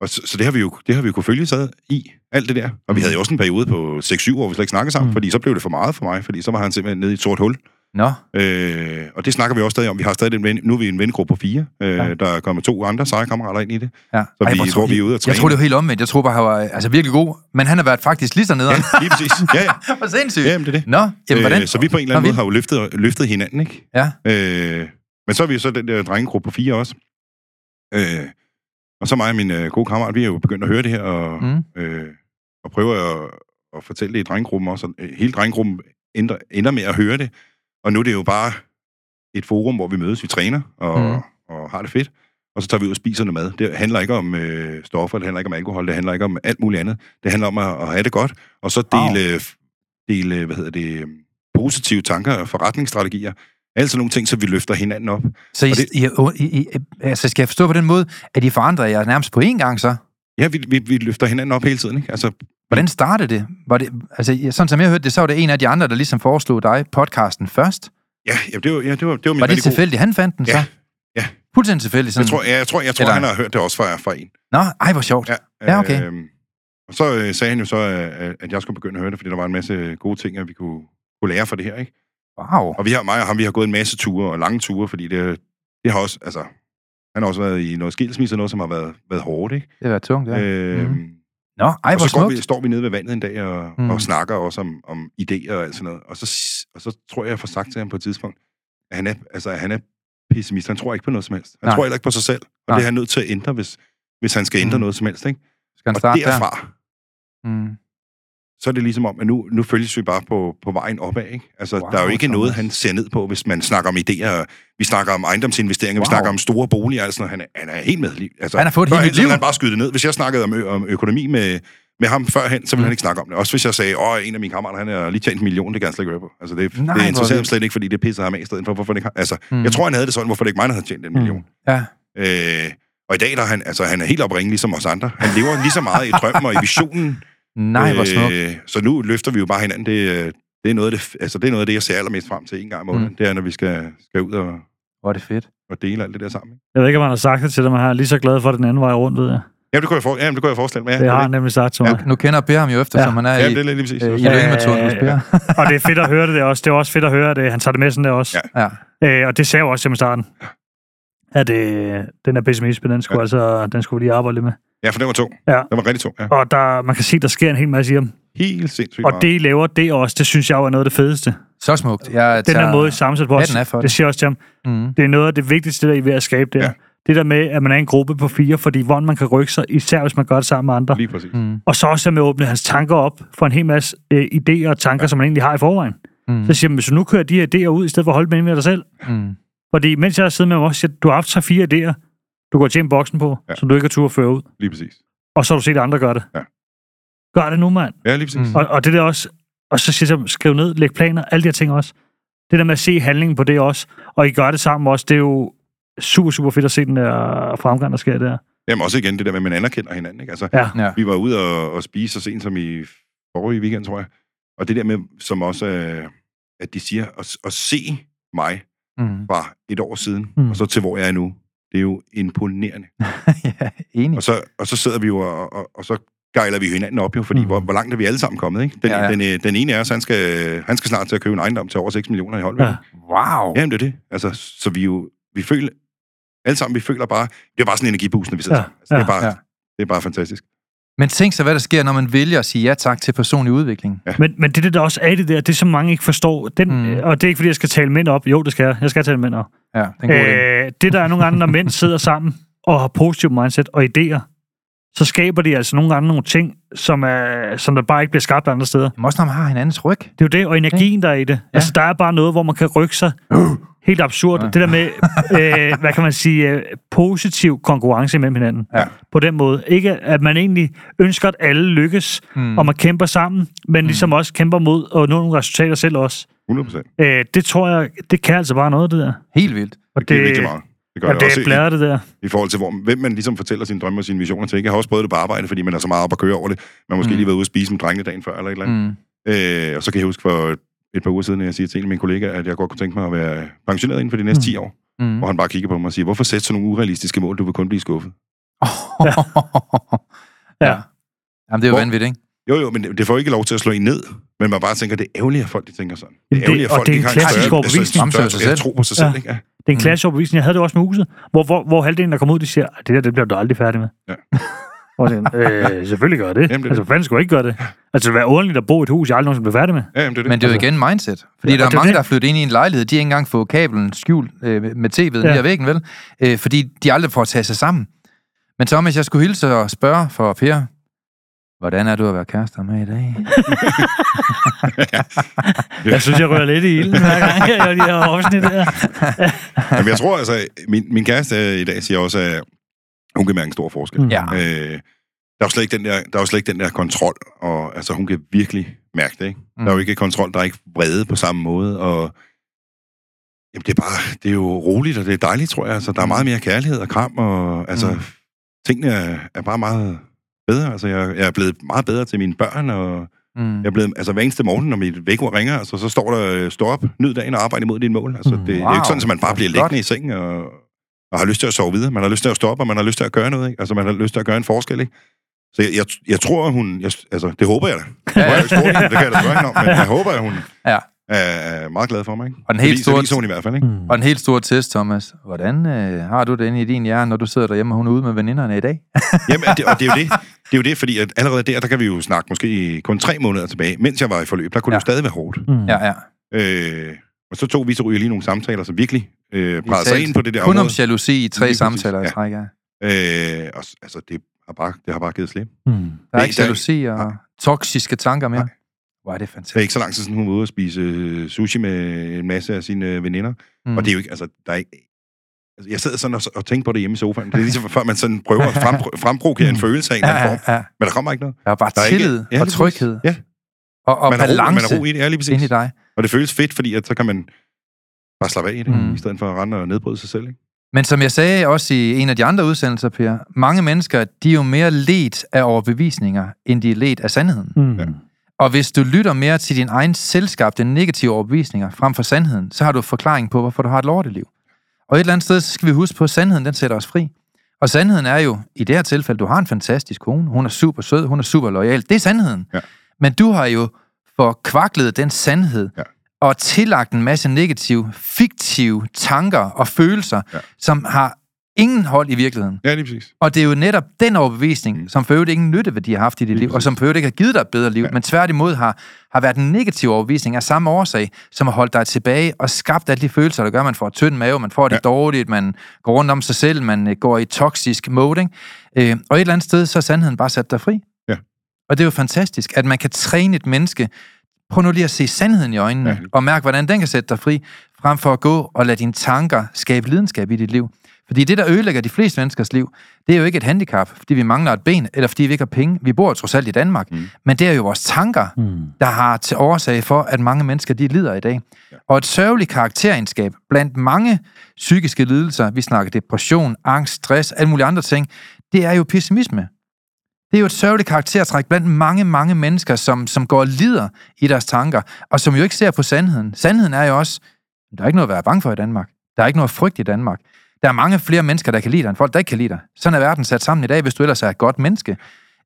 og så, så det har vi jo det har vi jo kunne følge sig i, alt det der. Og vi havde jo også en periode på 6-7 år, vi slet ikke snakkede sammen, Mm. mm. fordi så blev det for meget for mig, fordi så var han simpelthen nede i et sort hul. Nå, Øh, og det snakker vi også stadig om. Vi har stadig en ven, nu er vi en vennegruppe på fire. Øh, Ja. Der er kommet to andre seje kammerater ind i det. ja. Så vi, hvor hvor vi er ude at Jeg træne. tror det var helt omvendt. Jeg tror bare, han var altså, virkelig god. Men han har været faktisk lige så nede. Ja, lige præcis. Ja, ja. Hvor sindssygt. ja jamen, det er det. Nå, jamen, hvordan? Øh, så vi på en eller Nå, anden måde vildt. har jo løftet, løftet hinanden, ikke? Ja. Øh, men så er vi jo så den der drengegruppe på fire også. Øh, og så mig og min øh, gode kammerat, vi er jo begyndt at høre det her, og, Mm. øh, og prøver at, at fortælle det i drengegruppen også. Og, øh, hele drengegruppen ender, ender med at høre det. Og nu er det jo bare et forum, hvor vi mødes, vi træner og, Mm. og har det fedt. Og så tager vi ud og spiser noget mad. Det handler ikke om øh, stoffer, det handler ikke om alkohol, det handler ikke om alt muligt andet. Det handler om at, at have det godt, og så dele, dele hvad hedder det, positive tanker og forretningsstrategier. Alt sådan nogle ting, så vi løfter hinanden op. Så I, det- I, I, I, altså, skal jeg forstå på den måde, at I forandrer jer nærmest på én gang så? Ja, vi, vi, vi løfter hinanden op hele tiden. Ikke? Altså, Hvordan startede det? Var det altså, sådan som jeg hørte det, så var det en af de andre, der ligesom foreslog dig podcasten først. ja, ja, det var, ja, det var, det var min Var det tilfældigt, han fandt den så? Ja, ja. Fuldstændig tilfældigt. Sådan. Jeg tror, ja, jeg tror, jeg tror Eller- han har hørt det også fra, fra en. Nå, ej, hvor sjovt. Ja, Ja, okay. øhm, og så øh, sagde han jo så, øh, at jeg skulle begynde at høre det, fordi der var en masse gode ting, at vi kunne, kunne lære fra det her. Ikke? Wow. Og vi har, mig og ham, vi har gået en masse ture, og lange ture, fordi det, det har også, altså, han har også været i noget skilsmisse, og noget, som har været, været hårdt, ikke? Det var tungt, ja. Øhm, Mhm. Nå, ej, og hvor så står smukt. vi, står vi nede ved vandet en dag og, Mm. mm. og snakker også om, om idéer og alt sådan noget. Og så, og så tror jeg, jeg får sagt til ham på et tidspunkt, at han er, altså, at han er pessimist. Han tror ikke på noget som helst. Han Nej. tror heller ikke på sig selv. Og Nej. det er han nødt til at ændre, hvis, hvis han skal ændre Mm. noget som helst. Ikke? Skal han Og starte der? derfra, Mm. Så er det ligesom om, at nu, nu følges vi bare på, på vejen opad. Ikke? Altså, Wow, der er jo ikke noget, han ser ned på, hvis man snakker om idéer. Vi snakker om ejendomsinvesteringer, wow. Vi snakker om store boliger. Altså, han, er, han er helt med. Altså, Han har fået et helt liv. han bare skyde det ned. Hvis jeg snakkede om, ø- om økonomi med, med ham førhen, så ville Mm. mm. han ikke snakke om det. Også hvis jeg sagde, åh, en af mine kammerater, han har lige tjent en million, det kan han slet ikke høre på. Altså, det, Nej, det interesserer ham slet ikke, fordi det pisser ham af i stedet for, hvorfor det ikke har. Altså, Mm. mm. jeg tror, han havde det sådan, hvorfor det ikke mig, der havde tjent den Mm. million. Ja. Øh, og i dag, der er han, altså, han er helt opringelig ligesom os andre. Han lever lige så meget i drømmen og i visionen. Nej, hvor smukt. Øh, så nu løfter vi jo bare hinanden. Det, øh, det, er noget af det, altså, det er noget af det, jeg ser allermest frem til en gang i måneden. Mm. Det er, når vi skal, skal ud og, Hvor er det fedt. og dele alt det der sammen. ikke? Jeg ved ikke, om han har sagt det til dig, men han er lige så glad for den anden vej rundt, ved jeg. Jamen, det kunne jeg, for, jamen, det kunne jeg forestille mig. Ja, Det har det, han nemlig sagt til mig. Nu kender Per ham jo efter, Ja. som han er ja, i, det er lige præcis. øh, i Ja. løgnemetoden hos Per. Og det er fedt at høre det der også. Det er også fedt at høre det. Han tager det med sådan der også. Ja. Øh, og det sagde jeg jo også til starten. At øh, den der pessimisme, den skulle, ja. altså, den skulle vi lige arbejde lidt med. Ja, for den var tung. Ja. Den var rigtig tung, ja. Og der, man kan se, der sker en hel masse i ham. Helt sindssygt Og meget. det, I laver, det også, det synes jeg er noget af det fedeste. Så smukt. Jeg Den tager... der måde, I sammensætter på os. Det det. siger jeg også til ham. Mm. Det er noget af det vigtigste, der I er ved at skabe der. Ja. Det der med, at man er en gruppe på fire, fordi hvordan man kan rykke sig, især hvis man gør det sammen med andre. Lige præcis. Mm. Og så også med at åbne hans tanker op for en hel masse øh, idéer og tanker, ja. som man egentlig har i forvejen. Mm. Så siger man, hvis du nu kører de her idéer ud, i stedet for at holde dem inde med dig selv. Mm. Fordi mens jeg har siddet med mig også, siger, du har haft tre fire idéer, du går tjene boksen på, ja. Som du ikke har tur at føre ud. Lige præcis. Og så har du set andre gøre det. Ja. Gør det nu, mand. Ja, lige præcis. Mm. Og, og det der også, og så siger jeg, skriv ned, læg planer, alle de her ting også. Det der med at se handlingen på det også, og I gør det sammen også, det er jo super, super fedt at se den der fremgang, der sker der. Jamen også igen det der med, at man anerkender hinanden. Ikke? Altså, Ja. Ja. Vi var ude og, og spise så sent som i forrige weekend, tror jeg. Og det der med, som også er, at de siger, at, at se mig Mm. fra et år siden, mm. og så til hvor jeg er nu, det er jo imponerende. ja, enig. Og så, og så sidder vi jo, og, og, og så gejler vi hinanden op jo, fordi Mm. hvor, hvor langt er vi alle sammen kommet, ikke? Den, Ja, ja, ja. ja. Den, øh, den ene af os, han skal, han skal snart til at købe en ejendom til over 6 millioner i Holbæk. Ja. Ja. Wow. Jamen, det er det. Altså, så vi jo, vi føler, alle sammen, vi føler bare, det er bare sådan en energiboost, når vi sidder Ja, ja. sammen. Altså, det, er ja, bare, ja. ja. det er bare fantastisk. Men tænk så, hvad der sker, når man vælger at sige ja tak til personlig udvikling. Men, men det, er det der også er det der, det som mange ikke forstår, den, mm. og det er ikke, fordi jeg skal tale mænd op. Jo, det skal jeg. Jeg skal tale mænd op. Ja, det er. Øh, det der er nogle gange, når mænd sidder sammen og har positiv mindset og idéer, så skaber de altså nogle gange nogle ting, som, er, som der bare ikke bliver skabt andre steder. Jamen også når man har hinandens ryg. Det er jo det, og energien, der er i det. Ja. Altså, der er bare noget, hvor man kan rykke sig. Helt absurd. Ja. Det der med, øh, hvad kan man sige, øh, positiv konkurrence mellem hinanden. Ja. På den måde. Ikke at man egentlig ønsker, at alle lykkes, Mm. mm. og man kæmper sammen, men ligesom også kæmper mod at nå nogle resultater selv også. 100 procent. Øh, det tror jeg, det kan altså bare noget, det der. Helt vildt. Og Det, det er virkelig meget. Det gør og det, også er bladret, det der. i, forhold til, hvor, hvem man ligesom fortæller sine drømme og sine visioner til. Ikke? Jeg har også prøvet det på arbejde, fordi man er så meget op at køre over det. Man har måske Mm. mm. lige været ude at spise med drengene dagen før, eller et eller andet. Mm. Øh, og så kan jeg huske for et par uger siden, at jeg siger til en af mine kollegaer, at jeg godt kunne tænke mig at være pensioneret inden for de næste Mm. 10 år. Mm. Hvor han bare kigger på mig og siger, hvorfor sætte sådan nogle urealistiske mål? Du vil kun blive skuffet. ja. Jamen, det er jo Hvor- vanvittigt, ikke? Jo, jo, men det får ikke lov til at slå en ned. Men man bare tænker, det er ærgerligt, at folk de tænker sådan. Det er ærgerligt, at og folk det er ikke en klassisk større, overbevisning. altså, sig større, selv. tro på sig selv. Ja. Ikke? Ja. Det er en klassisk overbevisning. Jeg havde det også med huset, hvor, hvor, hvor halvdelen, der kommer ud, de siger, "Ej, det der, det bliver du aldrig færdig med. Ja. Og tænker, øh, selvfølgelig gør jeg det. Jamen, det altså, fanden skulle jeg ikke gøre det? Altså, det være ordentligt at bo i et hus, jeg aldrig nogensinde bliver færdig med. Ja, jamen, det er det. Men det er jo Altså- igen mindset. Fordi Ja, der er mange, det. der er flyttet ind i en lejlighed, de har ikke engang fået kabelen skjult øh, med tv'et ja. Ad væggen, vel? Øh, fordi de aldrig får taget sig sammen. Men Thomas, jeg skulle hilse og spørge for Per, hvordan er du at være kærester med i dag? Jeg synes, jeg rører lidt i ilden, hver gang jeg gør de her afsnit der. Jamen, jeg tror altså, min, min kæreste i dag siger også, at hun kan mærke en stor forskel. Mm. Ja. Øh, der er jo slet ikke den der, der, er jo slet ikke den der kontrol, og altså, hun kan virkelig mærke det, ikke? Mm. Der er jo ikke kontrol, der er ikke vrede på samme måde, og jamen, det er bare, det er jo roligt, og det er dejligt, tror jeg. Altså, der er meget mere kærlighed og kram, og altså, Mm. mm. tingene er, er bare meget bedre. Altså, jeg, jeg er blevet meget bedre til mine børn, og Mm. jeg er blevet, altså hver eneste morgen, når mit vækord ringer, altså, så står der, stå op, nyd dagen og arbejde imod dine mål. Altså, Mm. det, det er Wow. ikke sådan, at man bare bliver liggende i sengen og, og har lyst til at sove videre. Man har lyst til at stå op, og man har lyst til at gøre noget. Ikke? Altså, man har lyst til at gøre en forskel. Ikke? Så jeg, jeg, jeg tror, hun... Jeg, altså, det håber jeg da. Ja, ja. Det, det kan jeg da spørge hende om, men jeg håber, at hun Ja. er, meget glad for mig. Ikke? Og den helt store- hun i hvert fald. Ikke? Mm. Og en helt stor test, Thomas. Hvordan øh, har du det inde i din hjerne, når du sidder derhjemme, og hun er ude med veninderne i dag? Jamen, det, og det er jo det. Det er jo det, fordi at allerede der, der kan vi jo snakke måske kun tre måneder tilbage. Mens jeg var i forløb, der kunne Ja. det jo stadig være hårdt. Mm. Ja, ja. Øh, og så tog vi så ryger lige nogle samtaler, som virkelig øh, brændte sig ind på det der Kun om område. jalousi i tre samtaler i ja. træk, ja. Øh, og, altså, det har bare, det har bare givet slip. Mm. Der er Nej, ikke der- jalousi og Nej. toksiske tanker mere. Nej. Hvor er det Det er fantastisk. ikke så lang tid siden, hun var ude og spise øh, sushi med en masse af sine øh, veninder. Mm. Og det er jo ikke, altså, der er ikke... Altså, jeg sad sådan og, og tænkte på det hjemme i sofaen. Det er ligesom før, man sådan prøver at frem, fremprovokere en følelse af en eller ja, anden form. ja, ja. Men der kommer ikke noget. Der er bare Der er ikke- tillid Ja, og tryghed Ja, og, og man, har ro, man balance har ro i det, ja, lige præcis. ind i dig. Og det føles fedt, fordi at, så kan man bare slappe af i det, Mm. i stedet for at rende og nedbryde sig selv. Ikke? Men som jeg sagde også i en af de andre udsendelser, Per, mange mennesker, de er jo mere let af overbevisninger, end de er let af sandheden. Mm. Ja. Og hvis du lytter mere til din egen selskabte negative overbevisninger frem for sandheden, så har du forklaring på, hvorfor du har et lorteliv. Og et eller andet sted, så skal vi huske på, at sandheden, den sætter os fri. Og sandheden er jo, i det her tilfælde, du har en fantastisk kone, hun er super sød, hun er super lojal. Det er sandheden. Ja. Men du har jo forkvaklet den sandhed, Ja. Og tillagt en masse negative, fiktive tanker og følelser, Ja. som har ingen hold i virkeligheden. Ja, lige præcis. Og det er jo netop den overbevisning, Mm. som for øvrigt ingen nytteværdi har haft i dit Lige liv, og præcis. som for øvrigt ikke har givet dig et bedre liv, Ja. men tværtimod har, har været en negativ overbevisning af samme årsag, som har holdt dig tilbage og skabt alle de følelser, der gør, at man får tynd mave, man får det Ja. dårligt, man går rundt om sig selv, man øh, går i toksisk mode. Ikke? Øh, og et eller andet sted, så er sandheden bare sat dig fri. Ja. Og det er jo fantastisk, at man kan træne et menneske. Prøv nu lige at se sandheden i øjnene, Ja. og mærke, hvordan den kan sætte dig fri, frem for at gå og lade dine tanker skabe lidenskab i dit liv. Fordi det, der ødelægger de fleste menneskers liv, det er jo ikke et handicap, fordi vi mangler et ben, eller fordi vi ikke har penge. Vi bor trods alt i Danmark. Mm. Men det er jo vores tanker, Mm. der har til årsag for, at mange mennesker de lider i dag. Ja. Og et sørgeligt karakteregenskab blandt mange psykiske lidelser, vi snakker depression, angst, stress, alle mulige andre ting, det er jo pessimisme. Det er jo et sørgeligt karaktertræk blandt mange, mange mennesker, som, som går og lider i deres tanker, og som jo ikke ser på sandheden. Sandheden er jo også, der er ikke noget at være bange for i Danmark. Der er ikke noget frygt i Danmark. Der er mange flere mennesker, der kan lide dig, end folk, der ikke kan lide dig. Sådan er verden sat sammen i dag, hvis du ellers er et godt menneske.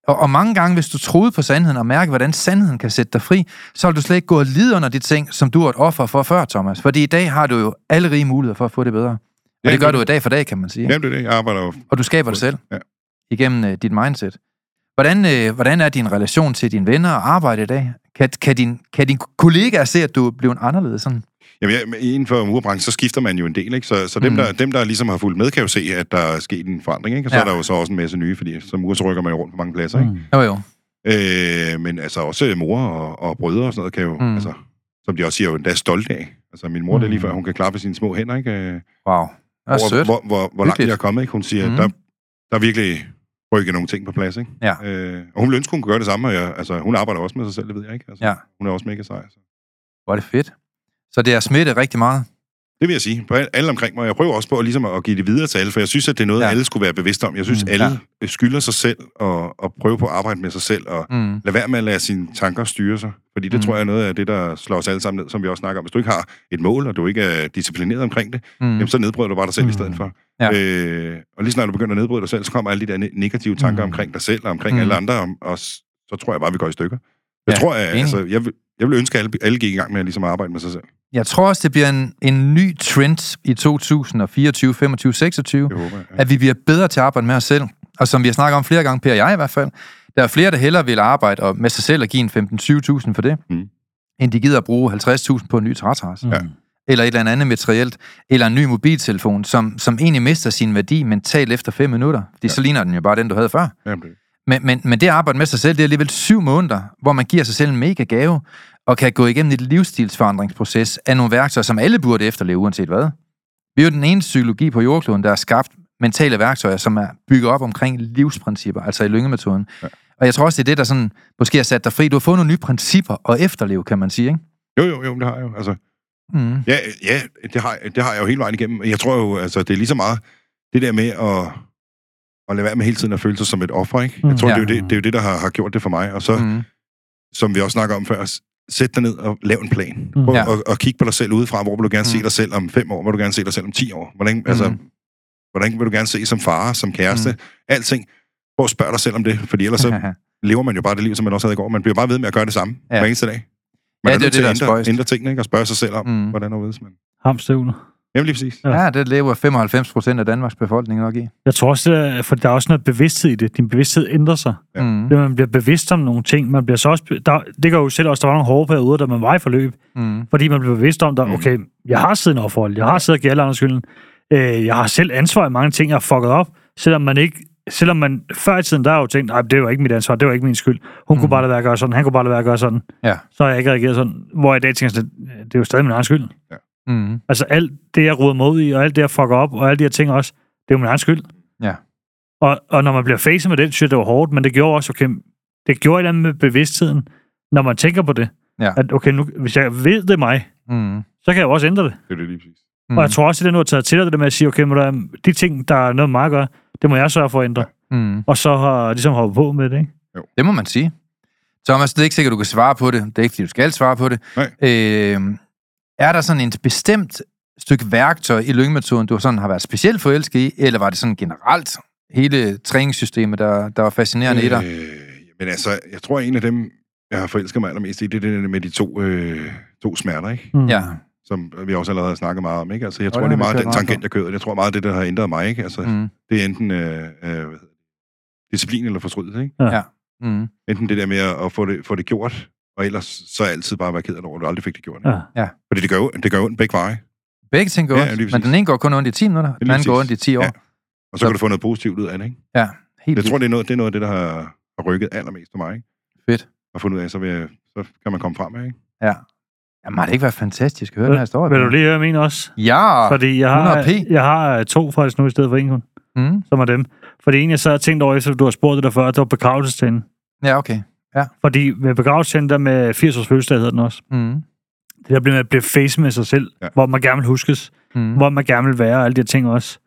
Og, og mange gange, hvis du troede på sandheden og mærke, hvordan sandheden kan sætte dig fri, så vil du slet ikke gå og lide under de ting, som du er et offer for før, Thomas. Fordi i dag har du jo alle rige muligheder for at få det bedre. Og Ja, det gør det- du i dag for dag, kan man sige. Jamen, det er det. Jeg arbejder jo... Og du skaber det selv Ja. igennem øh, dit mindset. Hvordan, øh, hvordan er din relation til dine venner og arbejde i dag? Kan, kan, din, kan din kollegaer se, at du er blevet anderledes? Sådan? Jamen, inden for murbranchen, så skifter man jo en del, ikke? Så, så dem, Mm. der, dem, der ligesom har fulgt med, kan jo se, at der er sket en forandring, ikke? Og så Ja. er der jo så også en masse nye, fordi som mur, så rykker man jo rundt på mange pladser, ikke? Mm. Jo, jo. Øh, men altså også mor og, og brødre og sådan noget kan jo, Mm. altså, som de også siger, jo endda stolte af. Altså min mor, mm. det er lige Mm. før, hun kan klappe sine små hænder, ikke? Øh, Wow. Det er over, sødt. hvor, hvor, hvor langt jeg er kommet, ikke? Hun siger, mm. der, der er virkelig rykket nogle ting på plads, ikke? Ja. Øh, og hun ville ønske, hun kunne gøre det samme, og jeg, altså, hun arbejder også med sig selv, det ved jeg ikke. Altså, Ja. Hun er også mega sej. Så. Hvor er det fedt. Så det er smittet rigtig meget. Det vil jeg sige. På alle omkring mig. Jeg prøver også på at, ligesom at give det videre til alle, for jeg synes, at det er noget, Ja. alle skulle være bevidste om. Jeg synes, Mm. alle ja. skylder sig selv og, og prøve på at arbejde med sig selv, og Mm. lad være med at lade sine tanker styre sig. Fordi det Mm. tror jeg er noget af det, der slår os alle sammen ned, som vi også snakker om. Hvis du ikke har et mål, og du ikke er disciplineret omkring det, Mm. jamen, så nedbryder du bare dig selv mm. i stedet for. Ja. Øh, og lige snart du begynder at nedbryde dig selv, så kommer alle de der ne- negative tanker Mm. omkring dig selv og omkring Mm. alle andre, og, og så tror jeg bare, vi går i stykker. Jeg Ja, tror, at, enig. altså, jeg, vil, jeg vil ønske, at alle, alle gik i gang med at ligesom arbejde med sig selv. Jeg tror også, det bliver en, en ny trend i 2024, 25, 26, Det håber. Ja. at vi bliver bedre til at arbejde med os selv. Og som vi har snakket om flere gange, Per og jeg i hvert fald, der er flere, der hellere vil arbejde og med sig selv og give en 15-20.000 for det, Mm. end de gider at bruge 50.000 på en ny trætras. Mm. Ja. Eller et eller andet materielt, eller en ny mobiltelefon, som, som egentlig mister sin værdi mentalt efter 5 minutter. Fordi ja. så ligner den jo bare den, du havde før. Jamen, det. Men, men, men det at arbejde med sig selv, det er alligevel syv måneder, hvor man giver sig selv en mega gave, og kan gå igennem et livsstilsforandringsproces af nogle værktøjer, som alle burde efterleve, uanset hvad. Vi er jo den eneste psykologi på jordkloden, der har skabt mentale værktøjer, som er bygget op omkring livsprincipper, altså i lyngemetoden. Ja. Og jeg tror også, det er det, der sådan, måske har sat dig fri. Du har fået nogle nye principper at efterleve, kan man sige, ikke? Jo, jo, jo, det har jeg jo. Altså, Mm. Ja, ja det, har, det har jeg jo hele vejen igennem. Jeg tror jo, altså, det er lige så meget det der med at, at lade være med hele tiden at føle sig som et offer, ikke? Jeg Mm. tror, Ja. det, er jo det, det er jo det, der har, har gjort det for mig. Og så, mm. Som vi også snakker om før, sæt dig ned og lav en plan. Mm. Prøv Ja. ja. at, at kigge på dig selv udefra. Hvor vil du gerne Mm. se dig selv om fem år? Hvor vil du gerne se dig selv om ti år? Hvordan, altså, Mm. hvordan vil du gerne se som far, som kæreste? Mm. Mm. Alting. Prøv at spørge dig selv om det, fordi ellers så lever man jo bare det liv, som man også havde i går. Man bliver bare ved med at gøre det samme Ja. ja. hver eneste dag. Ja, Man det er nødt til at ændre, tingene, ikke? og spørge sig selv om, Mm. mm. hvordan og man... Hamstøvler. Jamen lige præcis. Ja. Ja, det lever 95 procent af Danmarks befolkning nok i. Jeg tror også, for der er også noget bevidsthed i det. Din bevidsthed ændrer sig. Ja. Mm. Det, man bliver bevidst om nogle ting. Man bliver så også, der, det gør jo selv også, der var nogle hårde perioder, da man var i forløb. Mm. Fordi man bliver bevidst om, der, Mm. okay, jeg har siden overforhold. Jeg har siddet og givet alle andre skylden. Øh, jeg har selv ansvar i mange ting, jeg har fucket op. Selvom man ikke selvom man før i tiden, der har jo tænkt, nej, det var ikke mit ansvar, det var ikke min skyld. Hun mm. kunne bare lade være at gøre sådan, han kunne bare lade være at gøre sådan. Ja. Så har jeg ikke reageret sådan. Hvor jeg i dag tænker, sådan, det er jo stadig min egen skyld. Mm. Altså alt det, jeg ruder ud i, og alt det, jeg fucker op, og alle de her ting også, det er jo min egen skyld. Ja. Og, og når man bliver facet med det, synes jeg, det var hårdt, men det gjorde også, okay, det gjorde et eller andet med bevidstheden, når man tænker på det. Ja. At okay, nu, hvis jeg ved det mig, Mm. så kan jeg jo også ændre det. Det er det lige præcis. Mm. Og jeg tror også, at det nu har taget til dig, det der med at sige, okay, må der, de ting, der er noget med mig at gøre, det må jeg sørge for at ændre. Mm. Og så har ligesom hoppet på med det, ikke? Det må man sige. Thomas, det er ikke sikkert, du kan svare på det. Det er ikke, fordi du skal svare på det. Nej. Øh, er der sådan en bestemt stykke værktøj i lyngemetoden, du sådan har været specielt forelsket i, eller var det sådan generelt hele træningssystemet, der, der var fascinerende øh, i dig? Øh, men altså, jeg tror, en af dem, jeg har forelsket mig allermest i, det er det med de to, øh, to smerter, ikke? Mm. Ja. Som vi også allerede har snakket meget om, ikke? Altså, jeg Og tror, det det er meget den tangent, jeg kører. Jeg tror meget, det, der har ændret mig, ikke? Altså, Mm. det er enten øh, øh, hvad hedder det, disciplin eller fortrydelse, ikke? Mm. Enten det der med at at få det, få det gjort, og ellers så altid bare være ked af det over, at du aldrig fik det gjort. Ja. Fordi det gør det gør ondt begge veje. Begge ting går Ja, ondt, men den ene går kun ondt i 10 minutter, den anden går ondt i 10 år. Ja. Og så Så- kan du få noget positivt ud af det, ikke? Ja, helt Jeg tror, det er noget, det er noget af det, der har, har rykket allermest for mig, ikke? Fedt. Og fundet ud af, så, vil jeg, så kan man komme frem med, ikke? Ja. Jamen, har det ikke været fantastisk at høre den her historie? Vil du lige høre min også? Ja! Fordi jeg har, 100p. jeg har øh, to faktisk nu i stedet for en kun, Mm. som er dem. Fordi en, jeg så har tænkt over, efter du har spurgt det der før, det var begravelsestænden. Ja, okay. Fordi med begravelsestænden, der med 80 års fødselsdag hedder den også. Mm. Det der bliver med at blive face med sig selv, Ja. ja. hvor man gerne vil huskes, Mm. hvor man gerne vil være, og alle de her ting også.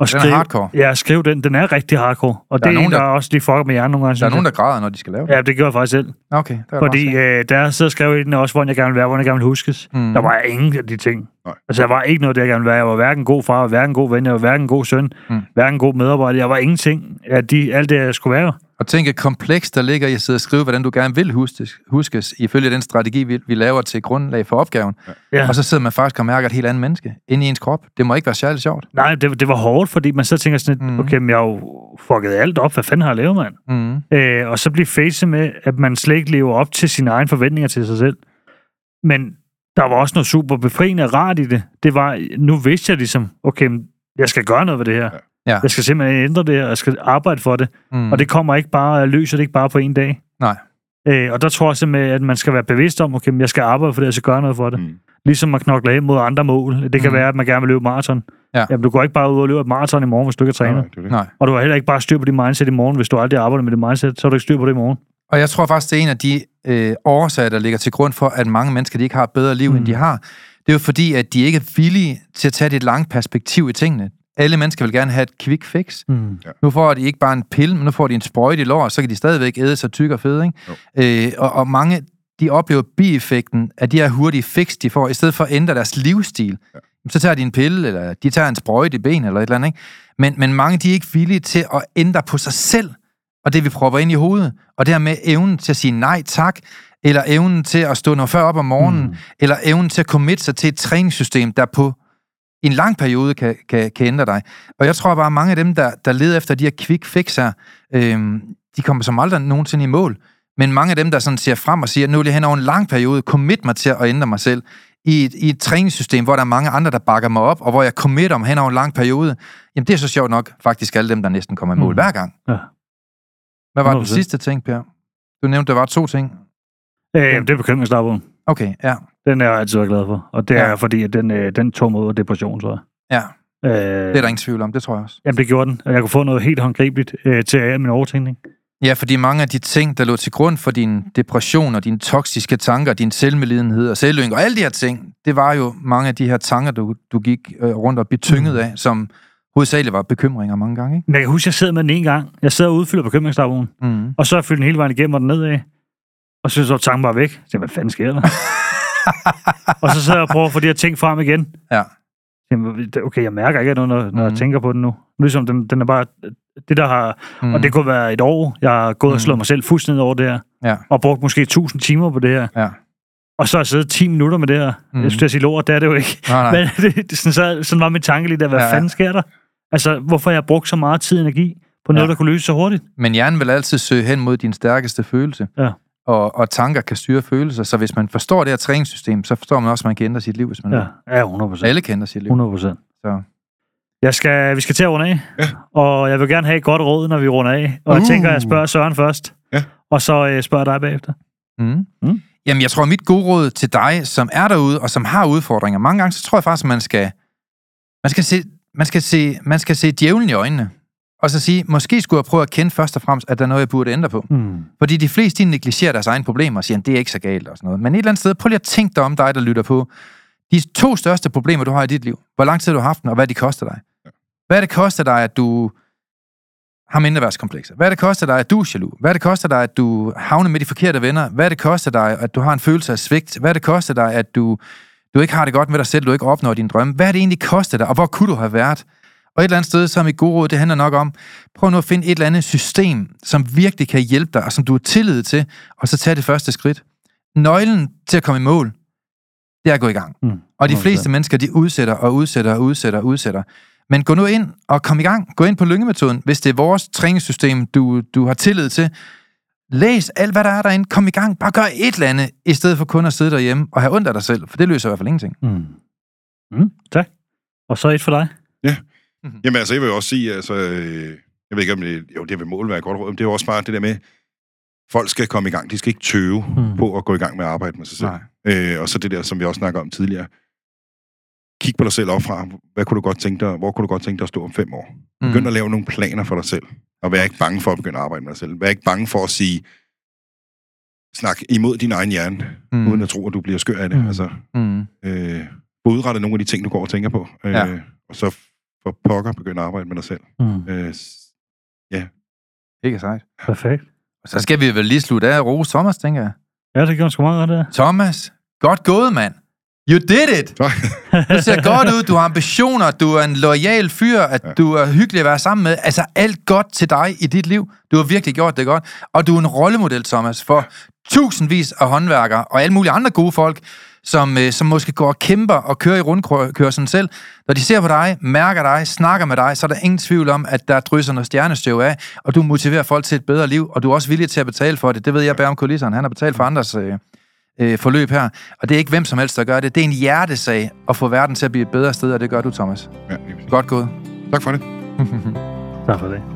Og Den er hardcore. Ja, skriv den. Den er rigtig hardcore. Og Der er det er, nogen, en, der, der- også lige fucker med hjernen nogle gange. Der er nogen, jeg. der græder, når de skal lave det. Ja, det gjorde jeg faktisk selv. Okay, der er Fordi øh, der og skrev i den også, hvordan jeg gerne vil være, hvordan jeg gerne vil huskes. Mm. Der var ingen af de ting. Nej. Altså, der var ikke noget, der jeg gerne ville være. Jeg var hverken god far, jeg hverken god ven, jeg var hverken god søn, mm. hverken god medarbejder. Jeg var ingenting af de, alt det, jeg skulle være. Og tænk et kompleks, der ligger i at sidde og skrive, hvordan du gerne vil huskes, huskes ifølge den strategi, vi, vi laver til grundlag for opgaven. Ja. Og så sidder man faktisk og mærker et helt andet menneske inde i ens krop. Det må ikke være særlig sjovt. Nej, det, det var hårdt, fordi man så tænker sådan, Mm. mm. okay, men jeg har jo fucket alt op. Hvad fanden har jeg lavet, mand? Mm. Øh, og så blive facet med, at man slet ikke lever op til sine egne forventninger til sig selv. Men der var også noget super befriende og rart i det. Det var, nu vidste jeg ligesom, okay, men jeg skal gøre noget ved det her. Ja. Jeg skal simpelthen ændre det her, jeg skal arbejde for det. Mm. Mm. Og det kommer ikke bare, jeg løser det ikke bare på en dag. Nej. Øh, og der tror jeg simpelthen, at man skal være bevidst om, okay, jeg skal arbejde for det, jeg skal gøre noget for det. Mm. Ligesom at knokle hen mod andre mål. Det kan Mm. mm. være, at man gerne vil løbe maraton. Ja. Jamen, du går ikke bare ud og løber et maraton i morgen, hvis du ikke er træner. Nej, det er det. Nej. Og du har heller ikke bare styr på dit mindset i morgen, hvis du aldrig arbejder med dit mindset, så har du ikke styr på det i morgen. Og jeg tror faktisk, det er en af de øh, årsager, der ligger til grund for, at mange mennesker de ikke har et bedre liv, mm. end Mm. de har. Det er jo fordi, at de ikke er villige til at tage det lange perspektiv i tingene. Alle mennesker vil gerne have et quick fix. Mm. Nu får de ikke bare en pille, men nu får de en sprøjte i lår, så kan de stadigvæk æde sig tyk og fed. Ikke? Øh, og, og mange, de oplever bieffekten af de her hurtige fix, de får, i stedet for at ændre deres livsstil. Ja. Så tager de en pille, eller de tager en sprøjte i ben, eller et eller andet. Ikke? Men, men mange, de er ikke villige til at ændre på sig selv, og det vi propper ind i hovedet. Og dermed evnen til at sige nej tak, eller evnen til at stå noget før op om morgenen. Mm. eller evnen til at committe sig til et træningssystem, der på en lang periode kan, kan, kan ændre dig. Og jeg tror bare, at mange af dem, der, der leder efter de her quick fix her, øhm, de kommer som aldrig nogensinde i mål. Men mange af dem, der sådan ser frem og siger, nu vil jeg hen over en lang periode commit mig til at ændre mig selv, i et, i et træningssystem, hvor der er mange andre, der bakker mig op, og hvor jeg committer mig hen over en lang periode, jamen det er så sjovt nok faktisk alle dem, der næsten kommer i mål mm. Hver gang. Ja. Hvad var den 100%. sidste ting, Per? Du nævnte, der var to ting. Øh, det er bekymringsdagbogen. Okay, ja. Den er jeg altid været glad for. Og det Ja. er fordi, at den, øh, den tog mig ud af depression, så. Ja, Øh, det er der ingen tvivl om, det tror jeg også. Jamen, det gjorde den. Og jeg kunne få noget helt håndgribeligt øh, til af min overtænkning. Ja, fordi mange af de ting, der lå til grund for din depression og dine toksiske tanker, din selvmedlidenhed og selvlyng og alle de her ting, det var jo mange af de her tanker, du, du gik øh, rundt og blev tynget Mm. af, som hovedsageligt var bekymringer mange gange, ikke? Men jeg kan huske, at jeg sad med den en gang. Jeg sad og udfylder bekymringsdagbogen. Mm. Og så fyldte den hele vejen igennem og den nedad. Og så så tanken bare væk. Så jeg, hvad fanden sker der? og så sad jeg og prøvede at få de her ting frem igen. Ja. Okay, jeg mærker ikke noget, når, når Mhm. jeg tænker på den nu. Ligesom den, den er bare... Det der har... Mm. Mm. Og det kunne være et år, jeg har gået og slået Mhm. mig selv fuldstændig over det her. Ja. Og brugt måske 1000 timer på det her. Ja. Og så har jeg siddet 10 minutter med det her. Mhm. Mm. Jeg skulle sige lort, det er det jo ikke. Nej, nej. Men det, sådan, så, sådan var min tanke lige der. Hvad Ja, ja, fanden sker der? Altså, hvorfor har jeg brugt så meget tid og energi på noget, ja. der kunne løse så hurtigt? Men hjernen vil altid søge hen mod din stærkeste følelse. Ja. Og, og tanker kan styre følelser. Så hvis man forstår det her træningssystem, så forstår man også, at man kan ændre sit liv, hvis man Ja, ja 100 procent. Alle kan ændre sit liv. 100 procent. Så. Jeg skal, vi skal til at runde af, Ja. og jeg vil gerne have et godt råd, når vi runder af. Og jeg Uh. tænker, at jeg spørger Søren først, Ja. og så øh, spørger jeg dig bagefter. Mm. Mm. Jamen, jeg tror, mit gode råd til dig, som er derude, og som har udfordringer, mange gange, så tror jeg faktisk, at man skal, man skal, se, man skal, se, man skal se djævlen i øjnene, og så sige, måske skulle jeg prøve at kende først og fremmest, at der er noget, jeg burde ændre på. Mm. Fordi de fleste, de negligerer deres egne problemer og siger, det er ikke så galt og sådan noget. Men et eller andet sted, prøv lige at tænke dig om dig, der lytter på. De to største problemer, du har i dit liv. Hvor lang tid du har haft dem, og hvad de koster dig. Hvad det koster dig, at du har mindreværdskomplekser? Hvad det koster dig, at du er jaloux? Hvad det koster dig, at du havner med de forkerte venner? Hvad det koster dig, at du har en følelse af svigt? Hvad det koster dig, at du, du ikke har det godt med dig selv, du ikke opnår dine drømme? Hvad det egentlig koster dig, og hvor kunne du have været? Og et eller andet sted, så er mit gode råd, det handler nok om, prøv nu at finde et eller andet system, som virkelig kan hjælpe dig, og som du har tillid til, og så tage det første skridt. Nøglen til at komme i mål, det er at gå i gang. Mm. Og de 100%. fleste mennesker, de udsætter og udsætter og udsætter og udsætter. Men gå nu ind og kom i gang. Gå ind på lyngemetoden, hvis det er vores træningssystem, du, du har tillid til. Læs alt, hvad der er derinde. Kom i gang. Bare gør et eller andet, i stedet for kun at sidde derhjemme og have ondt af dig selv, for det løser i hvert fald ingenting. Mm. Mm. Tak. Og så et for dig. Jamen altså, jeg vil også sige, altså, øh, jeg ved ikke om det, jo, det vil måle være godt råd, men det er jo også bare det der med, folk skal komme i gang. De skal ikke tøve Mm. på at gå i gang med at arbejde med sig selv. Nej. Øh, og så det der, som vi også snakker om tidligere. Kig på dig selv opfra. Hvad kunne du godt tænke dig, hvor kunne du godt tænke dig at stå om fem år? Begynd Mm. at lave nogle planer for dig selv. Og vær ikke bange for at begynde at arbejde med dig selv. Vær ikke bange for at sige, snak imod din egen hjerne, Mm. uden at tro, at du bliver skør af det. Mm. Altså, Mm. øh, få udrettet nogle af de ting, du går og tænker på. Øh, Ja. Og så for pokker begynde at arbejde med dig selv. Mm. Øh, s- Ikke sejt. Perfekt. Så skal vi vel lige slutte af og rose Thomas, tænker jeg. Ja, det gjorde sgu meget godt, det der. Thomas, godt gået, mand. You did it! Du ser godt ud, du har ambitioner, du er en loyal fyr, at Ja. du er hyggelig at være sammen med. Altså alt godt til dig i dit liv. Du har virkelig gjort det godt. Og du er en rollemodel, Thomas, for tusindvis af håndværkere og alle mulige andre gode folk, som, øh, som måske går og kæmper og kører i rundkørselen selv. Når de ser på dig, mærker dig, snakker med dig, så er der ingen tvivl om, at der drysser noget stjernestøv af, og du motiverer folk til et bedre liv, og du er også villig til at betale for det. Det ved jeg bag om kulisserne. Han har betalt for andres øh, øh, forløb her. Og det er ikke hvem som helst, der gør det. Det er en hjertesag at få verden til at blive et bedre sted, og det gør du, Thomas. ja. Godt gået. tak for det. Tak for det.